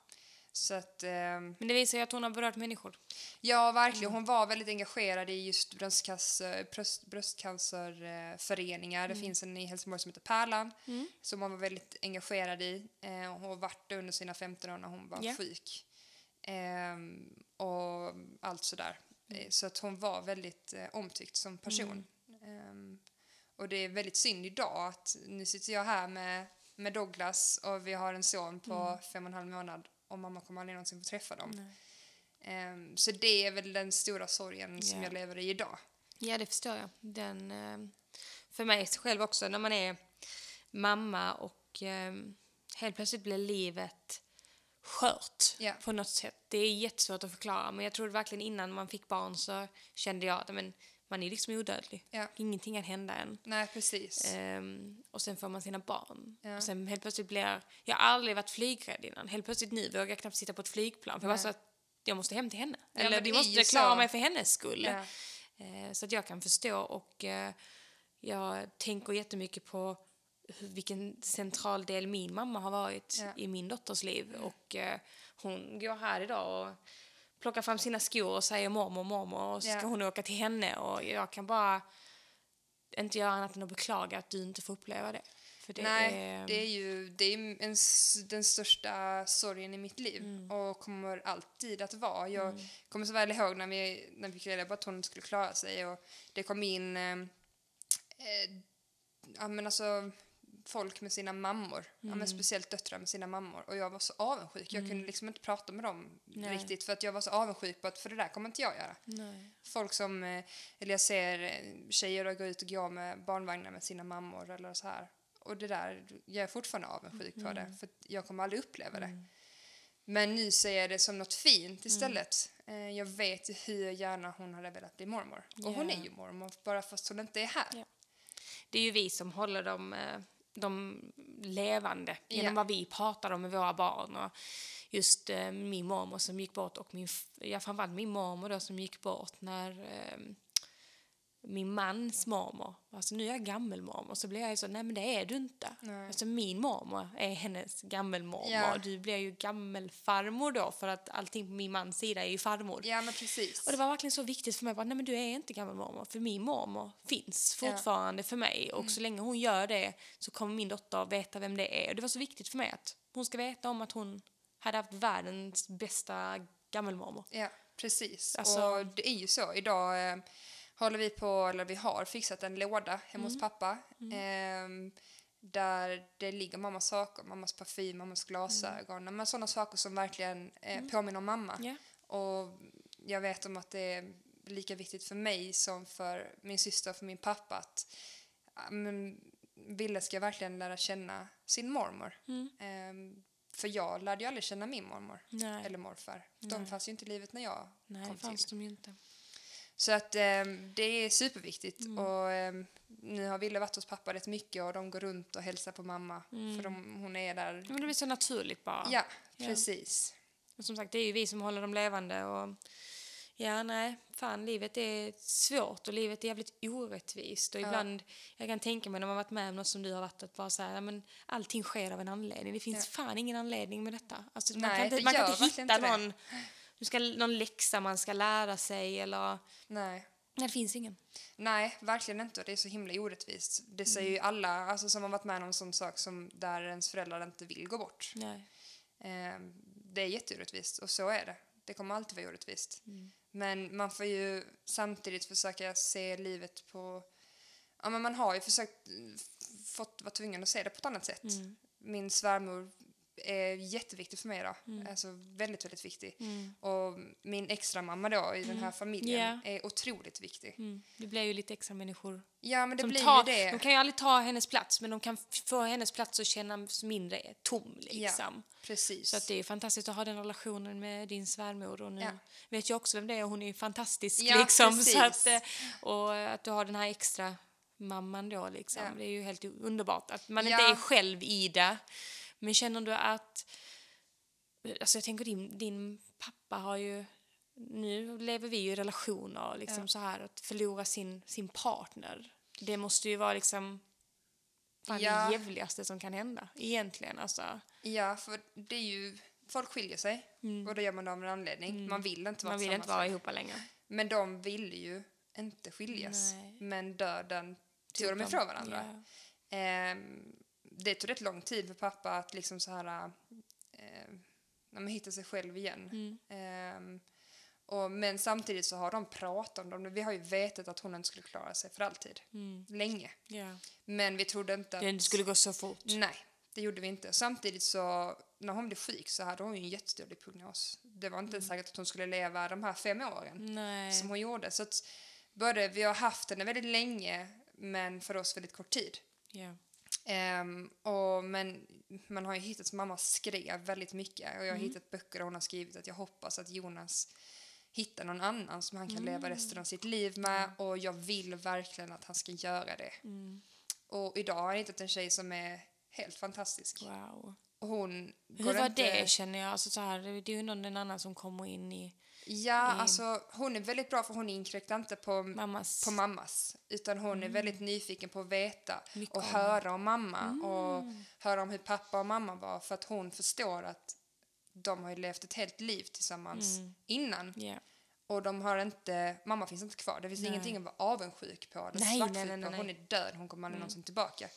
Speaker 2: Så att, ehm,
Speaker 1: Men det visar ju att hon har berört människor.
Speaker 2: ja verkligen, hon var väldigt engagerad i just bröstcancer, bröst, bröstcancerföreningar. Det finns en i Helsingborg som heter Pärlan som hon var väldigt engagerad i. Eh, hon har varit under sina 15 år när hon var
Speaker 1: Ja.
Speaker 2: sjuk. Ehm, och allt sådär. Eh, Så att hon var väldigt eh, omtyckt som person. Ehm, och det är väldigt synd idag att nu sitter jag här med, med Douglas och vi har en son på fem och en halv månad och mamma kommer aldrig någonsin få träffa dem. Ehm, så det är väl den stora sorgen som
Speaker 1: Ja.
Speaker 2: jag lever i idag.
Speaker 1: Ja, det förstår jag. Den, eh, för mig själv också, när man är mamma och eh, helt plötsligt blir livet skört
Speaker 2: Ja.
Speaker 1: på något sätt. Det är jättesvårt att förklara, men jag tror verkligen innan man fick barn så kände jag att men, man är liksom odödlig.
Speaker 2: Ja.
Speaker 1: Ingenting kan hända än.
Speaker 2: Nej, precis.
Speaker 1: Ehm, och sen får man sina barn.
Speaker 2: Ja.
Speaker 1: Och sen helt plötsligt blir jag har aldrig varit flygrädd innan. Helt plötsligt nu vågar jag knappt sitta på ett flygplan. För jag
Speaker 2: Nej.
Speaker 1: så att jag måste hem till henne.
Speaker 2: Ja,
Speaker 1: Eller
Speaker 2: är
Speaker 1: måste klara
Speaker 2: så.
Speaker 1: mig för hennes skull. Eh, så att jag kan förstå och eh, jag tänker jättemycket på vilken central del min mamma har varit
Speaker 2: Ja.
Speaker 1: i min dotters liv. Och eh, hon går här idag och plockar fram sina skor och säger mormor, mormor och så ska
Speaker 2: Ja.
Speaker 1: hon åka till henne och jag kan bara inte göra annat än att beklaga att du inte får uppleva det. För det
Speaker 2: Nej,
Speaker 1: är,
Speaker 2: det är ju det är en, den största sorgen i mitt liv
Speaker 1: Mm.
Speaker 2: och kommer alltid att vara. Jag kommer så väl ihåg när vi, när vi fick reda på att hon skulle klara sig och det kom in eh, eh, ja, men alltså, folk med sina mammor, ja,
Speaker 1: Mm.
Speaker 2: men speciellt döttrar med sina mammor och jag var så avundsjuk. Jag kunde liksom inte prata med dem
Speaker 1: Nej.
Speaker 2: riktigt för att jag var så avundsjuk på att för det där kommer inte jag göra.
Speaker 1: Nej.
Speaker 2: Folk som, eh, eller jag ser eh, tjejer gå ut och gå med barnvagnar med sina mammor eller så här. Och det där, jag är fortfarande avundsjuk på
Speaker 1: Mm.
Speaker 2: det för att jag kommer aldrig uppleva det. Men nu ser jag det som något
Speaker 1: Mm.
Speaker 2: fint istället. Eh, Jag vet hur gärna hon hade velat bli mormor. Och hon
Speaker 1: Ja.
Speaker 2: är ju mormor, bara fast hon inte är här.
Speaker 1: Ja. Det är ju vi som håller dem, dem levande genom
Speaker 2: Ja.
Speaker 1: vad vi pratar om med våra barn. Och just eh, min mormor som gick bort och min, ja, framförallt min mormor då som gick bort när eh, min mans mormor, alltså nu är jag gammelmormor, så blir jag ju så, nej men det är du inte.
Speaker 2: Nej.
Speaker 1: Alltså min mormor är hennes gammelmormor,
Speaker 2: Ja.
Speaker 1: du blir ju gammelfarmor då för att allting på min mans sida är ju farmor.
Speaker 2: Ja, men precis.
Speaker 1: Och det var verkligen så viktigt för mig. Bara, nej men du är inte gammelmormor. För min mormor finns
Speaker 2: Ja.
Speaker 1: fortfarande för mig. Och så länge hon gör det så kommer min dotter veta vem det är. Och det var så viktigt för mig att hon ska veta om att hon hade haft världens bästa gammelmormor.
Speaker 2: Ja, precis.
Speaker 1: Alltså-
Speaker 2: Och det är ju så. Idag eh, håller vi på, eller vi har fixat en låda hemma
Speaker 1: Mm.
Speaker 2: hos pappa. ehm, där det ligger mammas saker, mammas parfym, mammas glasögon. Men sådana saker som verkligen eh, påminner om mamma.
Speaker 1: Mm. Ja.
Speaker 2: Och jag vet om att det är lika viktigt för mig som för min syster och för min pappa att men, Ville ska verkligen lära känna sin mormor.
Speaker 1: Mm.
Speaker 2: Ehm, för jag lärde ju aldrig känna min mormor
Speaker 1: Nej,
Speaker 2: eller morfar. De
Speaker 1: Nej.
Speaker 2: fanns ju inte i livet när jag
Speaker 1: nej
Speaker 2: kom
Speaker 1: fanns
Speaker 2: till.
Speaker 1: de ju inte.
Speaker 2: Så att ehm, det är superviktigt.
Speaker 1: Mm.
Speaker 2: Och ehm, nu har Ville varit hos pappa rätt mycket och de går runt och hälsar på mamma. För de, hon är där.
Speaker 1: Men det blir så naturligt bara.
Speaker 2: Ja,
Speaker 1: Ja.
Speaker 2: precis.
Speaker 1: Och som sagt, det är ju vi som håller dem levande. Och ja, nej, fan, livet är svårt och livet är jävligt orättvist. Och
Speaker 2: Ja.
Speaker 1: ibland, jag kan tänka mig när man varit med om något som du har varit, att bara så här, men allting sker av en anledning. Det finns
Speaker 2: Ja.
Speaker 1: fan ingen anledning med detta. Alltså, man
Speaker 2: Nej,
Speaker 1: kan inte, man kan inte hitta
Speaker 2: inte det.
Speaker 1: Du ska, någon läxa man ska lära sig eller...
Speaker 2: Nej.
Speaker 1: Nej, det finns ingen.
Speaker 2: Nej, verkligen inte. Det är så himla orättvist. Det säger ju alla alltså, som har varit med om en sån sak som där ens föräldrar inte vill gå bort.
Speaker 1: Nej.
Speaker 2: Ehm, det är jätteorättvist och så är det. Det kommer alltid vara orättvist.
Speaker 1: Mm.
Speaker 2: Men man får ju samtidigt försöka se livet på... Ja, men man har ju försökt f- fått vara tvungen att se det på ett annat sätt.
Speaker 1: Mm.
Speaker 2: Min svärmor är jätteviktig för mig idag. Alltså väldigt, väldigt viktig.
Speaker 1: Mm.
Speaker 2: Och min extra mamma då i den här familjen
Speaker 1: Ja.
Speaker 2: är otroligt viktig.
Speaker 1: Mm. Det blir ju lite extra människor
Speaker 2: Ja, men det
Speaker 1: som
Speaker 2: blir
Speaker 1: tar,
Speaker 2: ju det.
Speaker 1: De kan ju aldrig ta hennes plats, men de kan få hennes plats att kännas mindre tom. Liksom.
Speaker 2: Precis.
Speaker 1: Så att det är fantastiskt att ha den relationen med din svärmor. Och nu
Speaker 2: Ja.
Speaker 1: vet jag också vem det är och hon är ju fantastisk.
Speaker 2: Ja,
Speaker 1: liksom.
Speaker 2: precis.
Speaker 1: så att, eh, och att du har den här extra mamman då. Liksom.
Speaker 2: Ja.
Speaker 1: Det är ju helt underbart att man
Speaker 2: Ja.
Speaker 1: inte är själv i det. Men känner du att... Alltså jag tänker din, din pappa har ju... Nu lever vi ju i relationer, liksom
Speaker 2: Ja.
Speaker 1: så här att förlora sin, sin partner. Det måste ju vara liksom fan
Speaker 2: Ja.
Speaker 1: det jävligaste som kan hända egentligen. Alltså.
Speaker 2: Ja, för det är ju... Folk skiljer sig och då gör man det av en anledning. Man vill inte vara
Speaker 1: Mm. Man vill inte vara ihop längre.
Speaker 2: Men de ville ju inte skiljas.
Speaker 1: Nej.
Speaker 2: Men döden tog dem
Speaker 1: dem.
Speaker 2: ifrån varandra.
Speaker 1: Ja.
Speaker 2: Ehm, det tog rätt lång tid för pappa att liksom så här... Eh, hittar sig själv igen.
Speaker 1: Mm.
Speaker 2: Ehm, och, men samtidigt så har de pratat om det. Vi har ju vetat att hon inte skulle klara sig för alltid.
Speaker 1: Mm.
Speaker 2: Länge.
Speaker 1: Ja.
Speaker 2: Men vi trodde inte att...
Speaker 1: Det skulle gå så fort.
Speaker 2: Nej, det gjorde vi inte. Samtidigt så, när hon blev sjuk så hade hon ju en jättedålig prognos. Det var inte säkert att hon skulle leva de här fem åren
Speaker 1: Nej.
Speaker 2: som hon gjorde. Så att både, vi har haft henne väldigt länge, men för oss väldigt kort tid.
Speaker 1: Ja.
Speaker 2: Ehm, och, men man har ju hittat, mamma skrev väldigt mycket och jag har
Speaker 1: Mm.
Speaker 2: hittat böcker där hon har skrivit att jag hoppas att Jonas hittar någon annan som han kan
Speaker 1: Mm.
Speaker 2: leva resten av sitt liv med och jag vill verkligen att han ska göra det.
Speaker 1: Mm.
Speaker 2: Och idag har jag hittat en tjej som är helt fantastisk.
Speaker 1: Wow.
Speaker 2: Och hon
Speaker 1: Hur var
Speaker 2: inte...
Speaker 1: det känner jag? Alltså, så här, det är ju någon annan som kommer in i
Speaker 2: Ja, alltså hon är väldigt bra för hon inkräktar inte på
Speaker 1: Mammas.
Speaker 2: på mammas. Utan hon är väldigt nyfiken på att veta
Speaker 1: Mycket
Speaker 2: och
Speaker 1: om.
Speaker 2: höra om mamma och höra om hur pappa och mamma var för att hon förstår att de har ju levt ett helt liv tillsammans innan.
Speaker 1: Ja.
Speaker 2: Och de har inte, mamma finns inte kvar. Det finns
Speaker 1: Nej.
Speaker 2: ingenting att vara avundsjuk på eller
Speaker 1: Nej, nej, nej, nej.
Speaker 2: Hon är död, hon kommer aldrig någonsin tillbaka.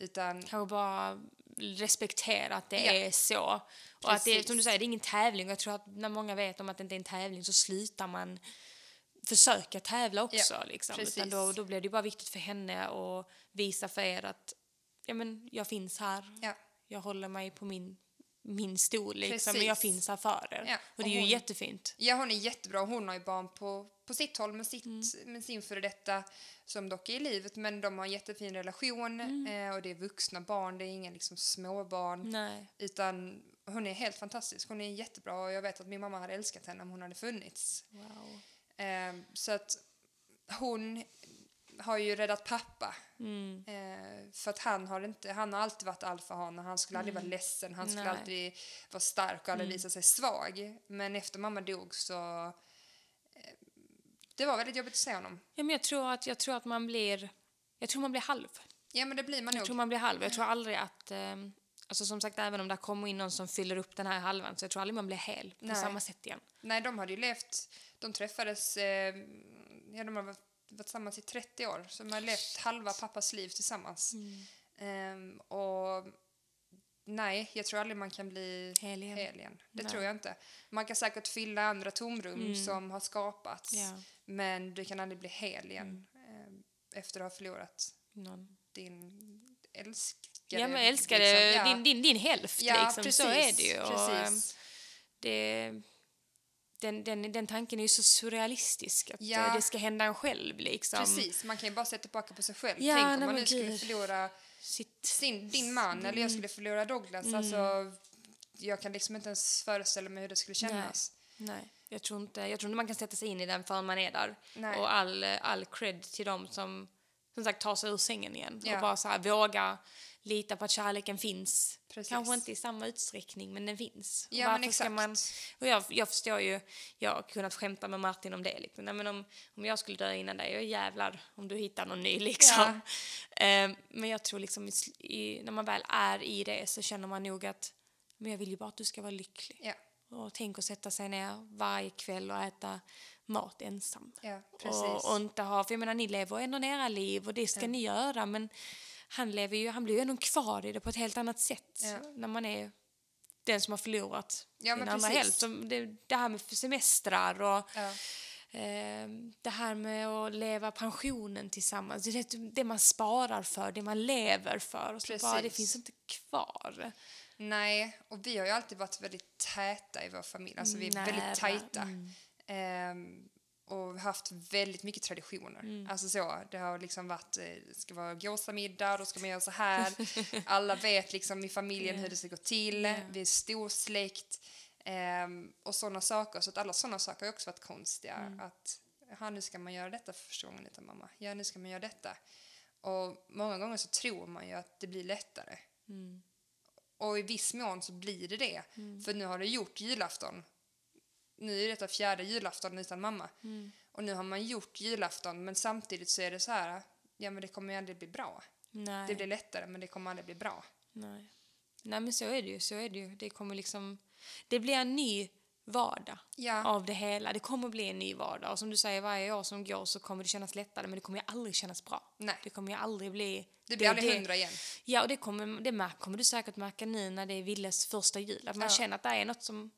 Speaker 2: Utan,
Speaker 1: Kanske bara respektera att det
Speaker 2: Ja.
Speaker 1: är så. Och att det, som du säger, det är ingen tävling. Jag tror att när många vet om att det inte är en tävling så slutar man försöka tävla också.
Speaker 2: Ja,
Speaker 1: liksom.
Speaker 2: precis.
Speaker 1: Utan då, då blir det bara viktigt för henne att visa för er att ja, men, jag finns här.
Speaker 2: ja.
Speaker 1: Jag håller mig på min, min stol liksom, men jag finns här för er.
Speaker 2: Ja,
Speaker 1: Och det är
Speaker 2: och
Speaker 1: ju
Speaker 2: hon-
Speaker 1: jättefint.
Speaker 2: Ja, hon är jättebra. Hon har ju barn på, på sitt håll med, sitt,
Speaker 1: Mm.
Speaker 2: med sin före detta som dock är i livet. Men de har en jättefin relation
Speaker 1: Mm.
Speaker 2: eh, och det är vuxna barn, det är inga liksom, småbarn.
Speaker 1: Nej.
Speaker 2: Utan hon är helt fantastisk. Hon är jättebra och jag vet att min mamma hade älskat henne om hon hade funnits.
Speaker 1: Wow.
Speaker 2: Eh, så att hon har ju räddat pappa.
Speaker 1: Mm.
Speaker 2: Eh, för att han har, inte, han har alltid varit alfahane. Han skulle aldrig vara ledsen. Han skulle
Speaker 1: Mm. Nej.
Speaker 2: alltid vara stark och aldrig visa sig svag. Men efter mamma dog så... Eh, det var väldigt jobbigt att se honom.
Speaker 1: Ja, men jag, tror att, jag tror att man blir... Jag tror man blir halv.
Speaker 2: Ja, men det blir man
Speaker 1: Jag
Speaker 2: nog.
Speaker 1: tror man blir halv. Jag tror aldrig att... Eh, alltså som sagt, även om det kommer in någon som fyller upp den här halvan så jag tror aldrig man blir hel på
Speaker 2: Nej.
Speaker 1: samma sätt igen.
Speaker 2: Nej, de hade ju levt... De träffades... Eh, ja, de har varit, varit tillsammans i 30 år. Så de har levt halva pappas liv tillsammans. Ehm, och nej, jag tror aldrig man kan bli
Speaker 1: Hel igen.
Speaker 2: hel igen. Det
Speaker 1: Nej.
Speaker 2: tror jag inte. Man kan säkert fylla andra tomrum som har skapats.
Speaker 1: Ja.
Speaker 2: Men du kan aldrig bli hel igen ehm, efter att ha förlorat
Speaker 1: Någon.
Speaker 2: din älskade.
Speaker 1: Ja, men älskade
Speaker 2: liksom. Ja.
Speaker 1: din, din, din hälft
Speaker 2: Ja,
Speaker 1: liksom.
Speaker 2: precis.
Speaker 1: Så är det ju. Och,
Speaker 2: precis.
Speaker 1: det, den, den, den tanken är ju så surrealistisk. Att
Speaker 2: Ja.
Speaker 1: eh, det ska hända en själv liksom.
Speaker 2: Precis, man kan ju bara se tillbaka på sig själv.
Speaker 1: Ja,
Speaker 2: Tänk om
Speaker 1: nej,
Speaker 2: man nu skulle förlora
Speaker 1: Sitt,
Speaker 2: sin, din man eller jag skulle förlora Douglas.
Speaker 1: Mm.
Speaker 2: Alltså, jag kan liksom inte ens föreställa mig hur det skulle kännas.
Speaker 1: Nej, jag tror, inte, jag tror inte man kan sätta sig in i den förrän man är där.
Speaker 2: Nej.
Speaker 1: Och all, all cred till dem som som sagt tar sig ur sängen igen
Speaker 2: Ja.
Speaker 1: och bara så här, våga lita på att kärleken finns.
Speaker 2: Precis.
Speaker 1: Kanske inte i samma utsträckning, men den finns.
Speaker 2: Ja, men
Speaker 1: varför ska
Speaker 2: exakt.
Speaker 1: Man, och jag, jag förstår ju, jag har kunnat skämta med Martin om det. Liksom. Nej, men om, om jag skulle dö innan dig, jag jävlar om du hittar någon ny liksom. Eh, men jag tror liksom i, när man väl är i det så känner man nog att men jag vill ju bara att du ska vara lycklig.
Speaker 2: Ja,
Speaker 1: Och tänk att sätta sig ner varje kväll och äta mat ensam.
Speaker 2: ja precis.
Speaker 1: Och, och inte ha, för jag menar ni lever ändå era liv och det ska ni göra men han lever ju, han blir ju ändå kvar i det på ett helt annat sätt
Speaker 2: Ja.
Speaker 1: när man är den som har förlorat
Speaker 2: Ja,
Speaker 1: den andra
Speaker 2: precis.
Speaker 1: hälft. Som Det, det här med semestrar och
Speaker 2: ja.
Speaker 1: eh, det här med att leva pensionen tillsammans. Det, är det man sparar för, det man lever för. Och så bara, det finns inte kvar.
Speaker 2: Nej, och vi har ju alltid varit väldigt täta i vår familj. Alltså vi är
Speaker 1: Nära,
Speaker 2: väldigt tajta.
Speaker 1: mm.
Speaker 2: Ehm, och haft väldigt mycket traditioner.
Speaker 1: Mm.
Speaker 2: Alltså så, det har liksom varit, eh, det ska vara gåsamiddag, då ska man göra så här. Alla vet liksom i familjen
Speaker 1: Ja.
Speaker 2: hur det ska gå till.
Speaker 1: Ja.
Speaker 2: Vi är stor släkt. Ehm, och sådana saker. Så att alla sådana saker har också varit konstiga.
Speaker 1: Mm.
Speaker 2: Att, jaha, nu ska man göra detta för första gången utan mamma. Ja, nu ska man göra detta. Och många gånger så tror man ju att det blir lättare.
Speaker 1: Mm.
Speaker 2: Och i viss mån så blir det det.
Speaker 1: Mm.
Speaker 2: För nu har du gjort julafton. Nu är detta fjärde julafton utan mamma.
Speaker 1: Mm.
Speaker 2: Och nu har man gjort julafton men samtidigt så är det så här, ja men det kommer ju aldrig bli bra.
Speaker 1: Nej.
Speaker 2: Det blir lättare men det kommer aldrig bli bra.
Speaker 1: Nej. Nej men så är det ju, så är det ju. Det kommer liksom, det blir en ny vardag
Speaker 2: Ja,
Speaker 1: av det hela. Det kommer bli en ny vardag och som du säger varje år som går så kommer det kännas lättare men det kommer ju aldrig kännas bra.
Speaker 2: nej.
Speaker 1: Det kommer ju aldrig bli...
Speaker 2: Det blir aldrig hundra igen.
Speaker 1: Ja och det, kommer, det kommer du säkert märka nu när det är Villes första jul. Att man
Speaker 2: Ja.
Speaker 1: känner att det är något som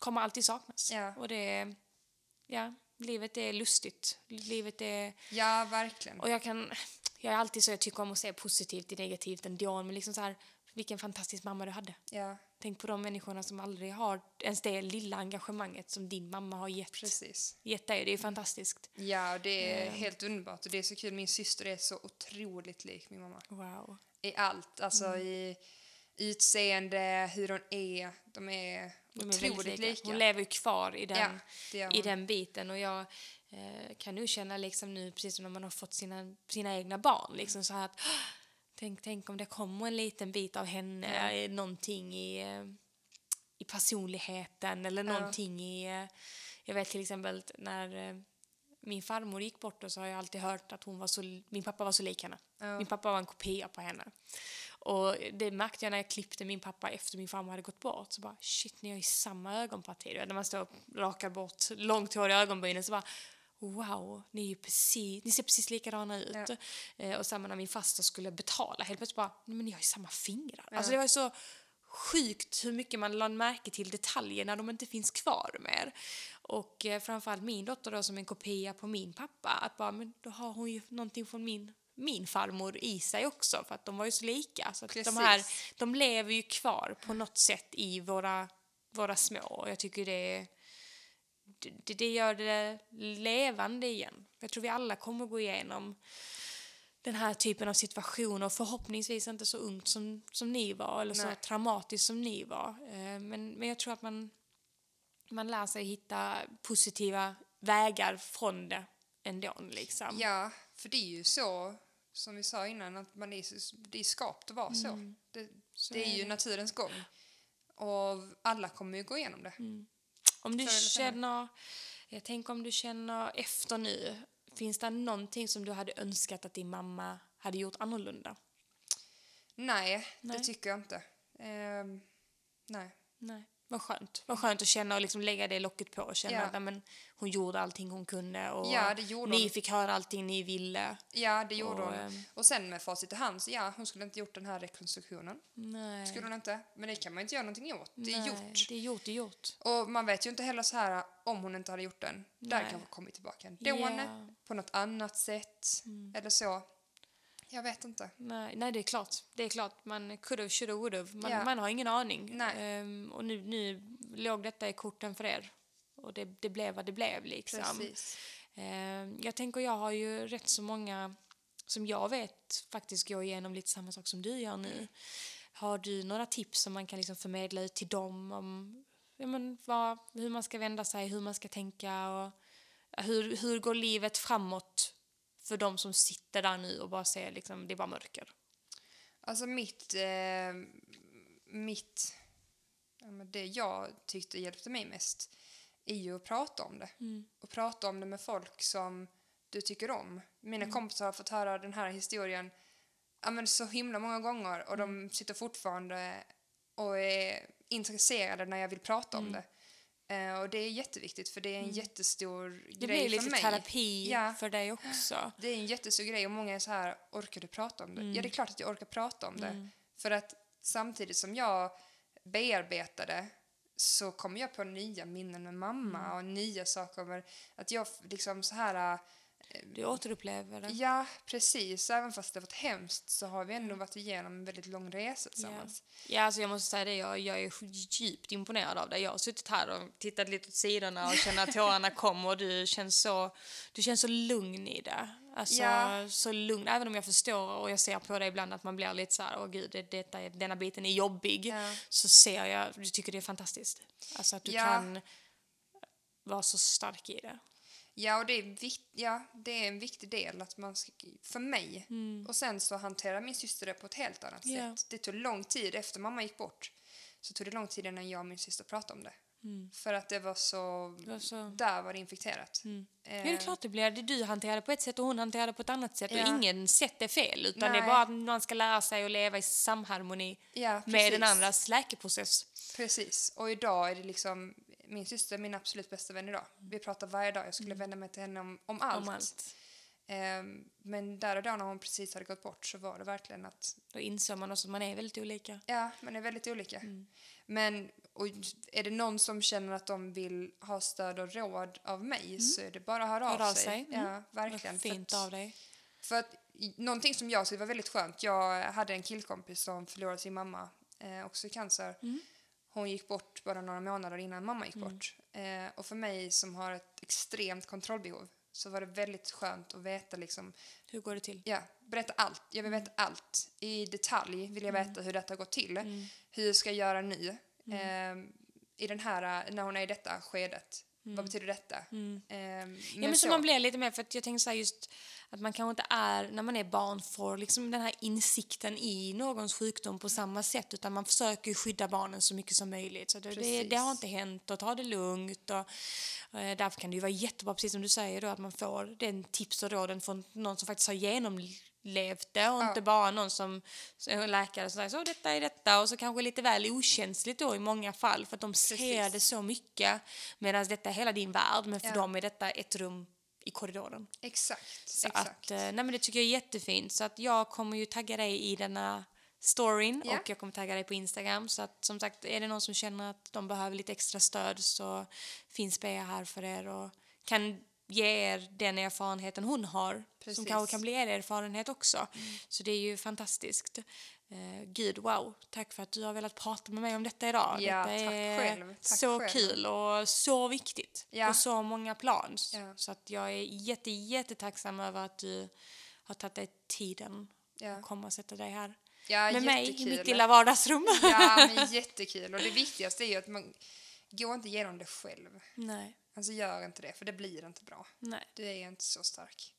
Speaker 1: kommer alltid saknas.
Speaker 2: Ja.
Speaker 1: Och det ja, livet är lustigt. Livet är...
Speaker 2: Ja, verkligen.
Speaker 1: Och jag kan, jag är alltid så, jag tycker om att se positivt i negativt ändå, men liksom så här, vilken fantastisk mamma du hade.
Speaker 2: Ja,
Speaker 1: Tänk på de människorna som aldrig har ens det lilla engagemanget som din mamma har gett,
Speaker 2: precis.
Speaker 1: gett dig. Det är fantastiskt.
Speaker 2: Ja, det är
Speaker 1: Eh.
Speaker 2: helt underbart och det är så kul. Min syster är så otroligt lik min mamma.
Speaker 1: Wow.
Speaker 2: I allt, alltså
Speaker 1: Mm.
Speaker 2: i utseende, hur hon är De är otroligt lika.
Speaker 1: Hon lever ju kvar i den,
Speaker 2: Ja,
Speaker 1: i den biten. Och jag eh, kan nu känna liksom nu, precis som när man har fått sina, sina egna barn, liksom så här att tänk, tänk om det kommer en liten bit av henne, eh, någonting i, eh, i personligheten eller
Speaker 2: Ja.
Speaker 1: någonting i, eh, jag vet till exempel när eh, min farmor gick bort och så har jag alltid hört att hon var så, min pappa var så lik henne.
Speaker 2: Ja.
Speaker 1: Min pappa var en kopia på henne. Och det märkte jag när jag klippte min pappa efter min farmor hade gått bort. Så bara shit, ni har ju samma ögonparti. När man står och rakar bort långt hår i ögonbrynen så bara wow, ni, är precis, ni ser precis likadana ut.
Speaker 2: Ja.
Speaker 1: Eh, och samma när min faster skulle betala, helt plötsligt bara, men ni har ju samma fingrar.
Speaker 2: Ja.
Speaker 1: Alltså det var så sjukt hur mycket man lade märke till detaljer när de inte finns kvar mer. Och eh, framförallt min dotter då som en kopia på min pappa, att bara, men då har hon ju någonting från min min farmor i sig också för att de var ju så lika. Så att de här, de lever ju kvar på något sätt i våra, våra små jag tycker det, det, det gör det levande igen. Jag tror vi alla kommer gå igenom den här typen av situationer och förhoppningsvis inte så ungt som, som ni var eller så
Speaker 2: Nej.
Speaker 1: traumatiskt som ni var. Eh, Men, men jag tror att man, man lär sig hitta positiva vägar från det ändå. Liksom.
Speaker 2: Ja, för det är ju så, som vi sa innan, att man är, det är skapt att vara så. Det,
Speaker 1: Mm. Så
Speaker 2: det är
Speaker 1: är
Speaker 2: ju
Speaker 1: det.
Speaker 2: naturens gång. Och alla kommer ju gå igenom det.
Speaker 1: Om du känner, jag tänker om du känner efter nu, finns det någonting som du hade önskat att din mamma hade gjort annorlunda?
Speaker 2: Nej,
Speaker 1: Nej.
Speaker 2: det tycker jag inte. Ehm, nej.
Speaker 1: Nej. Vad skönt. Vad skönt att känna och liksom lägga det locket på och känna
Speaker 2: Ja.
Speaker 1: att men, hon gjorde allting hon kunde och
Speaker 2: Ja, gjorde
Speaker 1: ni
Speaker 2: hon.
Speaker 1: fick höra allting ni ville.
Speaker 2: Ja, det gjorde
Speaker 1: Och,
Speaker 2: hon.
Speaker 1: ehm,
Speaker 2: Och sen med facit i hand, så ja, hon skulle inte gjort den här rekonstruktionen.
Speaker 1: Nej.
Speaker 2: Skulle hon inte. Men det kan man inte göra någonting åt. Det är
Speaker 1: Nej,
Speaker 2: gjort.
Speaker 1: Det är gjort, det är gjort.
Speaker 2: Och man vet ju inte heller så här om hon inte hade gjort den. Där
Speaker 1: Nej.
Speaker 2: kanske kommit tillbaka ändå.
Speaker 1: Ja.
Speaker 2: På något annat sätt. Eller så. Jag vet inte.
Speaker 1: Nej, nej, det är klart. Det är klart. Man could have, should have, would have. Man,
Speaker 2: Ja.
Speaker 1: man har ingen aning. Ehm, och nu, nu låg detta i korten för er. Och det, det blev vad det blev liksom. Ehm, jag tänker, jag har ju rätt så många som jag vet faktiskt går igenom lite samma sak som du gör nu. Har du några tips som man kan liksom förmedla ut till dem om ja, men vad, hur man ska vända sig, hur man ska tänka och hur, hur går livet framåt för de som sitter där nu och bara ser liksom, det är bara mörker?
Speaker 2: Alltså mitt... Eh, mitt... Det jag tyckte hjälpte mig mest är ju att prata om det. Och prata om det med folk som du tycker om. Mina kompisar har fått höra den här historien men så himla många gånger och de sitter fortfarande och är intresserade när jag vill prata om det. Eh, och det är jätteviktigt för det är en jättestor
Speaker 1: Det
Speaker 2: grej
Speaker 1: blir lite
Speaker 2: för mig.
Speaker 1: terapi
Speaker 2: Ja.
Speaker 1: för dig också.
Speaker 2: Det är en jättestor grej och många är så här, orkar du prata om det? Ja, det är klart att jag orkar prata om det. För att samtidigt som jag bearbetar det så kommer jag på nya minnen med mamma och nya saker. Att jag liksom så här...
Speaker 1: Du återupplever det.
Speaker 2: Ja, precis. Även fast det varit hemskt så har vi ändå varit igenom en väldigt lång resa tillsammans.
Speaker 1: Ja, alltså jag måste säga det. Jag, jag är djupt imponerad av dig. Jag har suttit här och tittat lite åt sidorna och känner att tårarna kommer och du känns så, du känns så lugn i det. Alltså,
Speaker 2: Ja.
Speaker 1: så lugn. Även om jag förstår och jag ser på dig ibland att man blir lite så här, åh gud, det, detta, denna biten är jobbig.
Speaker 2: Ja.
Speaker 1: Så ser jag, du tycker det är fantastiskt. Alltså att du
Speaker 2: Ja.
Speaker 1: kan vara så stark i det.
Speaker 2: Ja, och det är, vikt, ja, det är en viktig del att man ska, för mig. Och sen så hanterar min syster det på ett helt annat
Speaker 1: Ja.
Speaker 2: sätt. Det tog lång tid, efter mamma gick bort, så tog det lång tid innan jag och min syster pratade om det. För att det var så,
Speaker 1: Det var så-
Speaker 2: där var det infekterat.
Speaker 1: Ja,
Speaker 2: Eh,
Speaker 1: det är klart det blir. Det du hanterar på ett sätt och hon hanterar på ett annat sätt.
Speaker 2: Ja.
Speaker 1: Och ingen sätt är fel. Utan det är
Speaker 2: Nej.
Speaker 1: bara att man ska lära sig att leva i samharmoni
Speaker 2: Ja,
Speaker 1: med den andras läkeprocess.
Speaker 2: Precis. Och idag är det liksom min syster är min absolut bästa vän idag. Vi pratar varje dag. Jag skulle vända mig till henne om, om allt.
Speaker 1: Mm. Om allt.
Speaker 2: Ehm, men där och då när hon precis hade gått bort så var det verkligen att
Speaker 1: Då insåg man också att man är väldigt olika.
Speaker 2: Ja, man är väldigt olika.
Speaker 1: Mm.
Speaker 2: Men och är det någon som känner att de vill ha stöd och råd av mig så är det bara att höra
Speaker 1: Mm. Hör
Speaker 2: av
Speaker 1: av
Speaker 2: sig.
Speaker 1: sig. Mm.
Speaker 2: Ja, verkligen.
Speaker 1: Fint
Speaker 2: för att,
Speaker 1: av dig.
Speaker 2: För att någonting som jag tyckte var väldigt skönt, jag hade en killkompis som förlorade sin mamma, eh, också i cancer.
Speaker 1: Mm.
Speaker 2: Hon gick bort bara några månader innan mamma gick bort. Eh, och för mig som har ett extremt kontrollbehov så var det väldigt skönt att veta liksom,
Speaker 1: Hur går det till?
Speaker 2: Ja, berätta allt. Jag vill veta allt. I detalj vill jag veta hur detta gått till. Hur ska jag göra nu? Ehm, I den här, när hon är i detta skedet. Vad betyder detta?
Speaker 1: Mm. Ja, men så man blir lite mer, för jag tänker så just att man kanske inte är, när man är barn, får liksom den här insikten i någons sjukdom på samma sätt, utan man försöker skydda barnen så mycket som möjligt. Så det, det, det har inte hänt och ta det lugnt. Och, eh, därför kan det ju vara jättebra, precis som du säger, då, att man får den tips och råden från någon som faktiskt har genomlevt det och inte bara någon som, som läkare som säger så detta är detta och så kanske lite väl okänsligt då i många fall för att de ser
Speaker 2: Precis.
Speaker 1: det så mycket medan detta är hela din värld men för
Speaker 2: Ja.
Speaker 1: dem är detta ett rum i korridoren.
Speaker 2: Exakt,
Speaker 1: Så
Speaker 2: exakt.
Speaker 1: att, eh, nej men det tycker jag är jättefint. Så att jag kommer ju tagga dig i denna storyn
Speaker 2: Ja.
Speaker 1: och jag kommer tagga dig på Instagram. Så att som sagt, är det någon som känner att de behöver lite extra stöd så finns Bea här för er och kan ge er den erfarenheten hon har. Som
Speaker 2: Precis. Mm.
Speaker 1: kanske kan bli er erfarenhet också. Så det är ju fantastiskt. Eh, Gud, wow. Tack för att du har velat prata med mig om detta idag.
Speaker 2: Ja,
Speaker 1: detta är
Speaker 2: själv.
Speaker 1: Så
Speaker 2: själv.
Speaker 1: kul och så viktigt
Speaker 2: Ja.
Speaker 1: på så många plan.
Speaker 2: Ja.
Speaker 1: Så att jag är jätte, jättetacksam över att du har tagit dig tiden
Speaker 2: Ja.
Speaker 1: att komma och sätta dig här
Speaker 2: Ja,
Speaker 1: med mig i
Speaker 2: jättekul.
Speaker 1: mitt lilla vardagsrum.
Speaker 2: Ja, men jättekul. Och det viktigaste är ju att man går inte igenom det själv.
Speaker 1: nej,
Speaker 2: Alltså gör inte det, för det blir inte bra.
Speaker 1: nej.
Speaker 2: Du är inte så stark.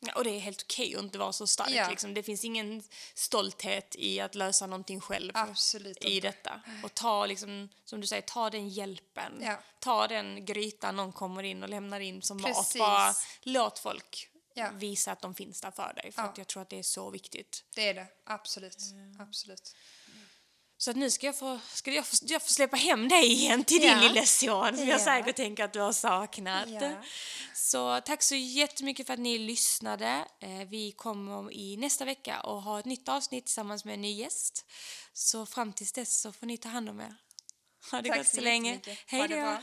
Speaker 1: Ja, Och det är helt okej att inte vara så stark.
Speaker 2: Ja.
Speaker 1: Liksom. Det finns ingen stolthet i att lösa någonting själv
Speaker 2: Absolut
Speaker 1: i
Speaker 2: inte.
Speaker 1: detta. Och ta, liksom, som du säger, ta den hjälpen.
Speaker 2: Ja.
Speaker 1: Ta den grytan någon kommer in och lämnar in som mat.
Speaker 2: Precis.
Speaker 1: Bara låt folk
Speaker 2: Ja.
Speaker 1: visa att de finns där för dig. För
Speaker 2: Ja.
Speaker 1: att jag tror att det är så viktigt.
Speaker 2: Det är det, absolut. Absolut.
Speaker 1: Så att nu ska jag få, ska jag få, jag få släppa hem dig igen till
Speaker 2: Ja.
Speaker 1: din lille son som jag
Speaker 2: Ja.
Speaker 1: säkert tänker att du har saknat.
Speaker 2: Ja.
Speaker 1: Så tack så jättemycket för att ni lyssnade. Eh, Vi kommer i nästa vecka och ha ett nytt avsnitt tillsammans med en ny gäst. Så fram tills dess så får ni ta hand om er. Ha det
Speaker 2: Tack
Speaker 1: gott
Speaker 2: så
Speaker 1: så länge. Hej då!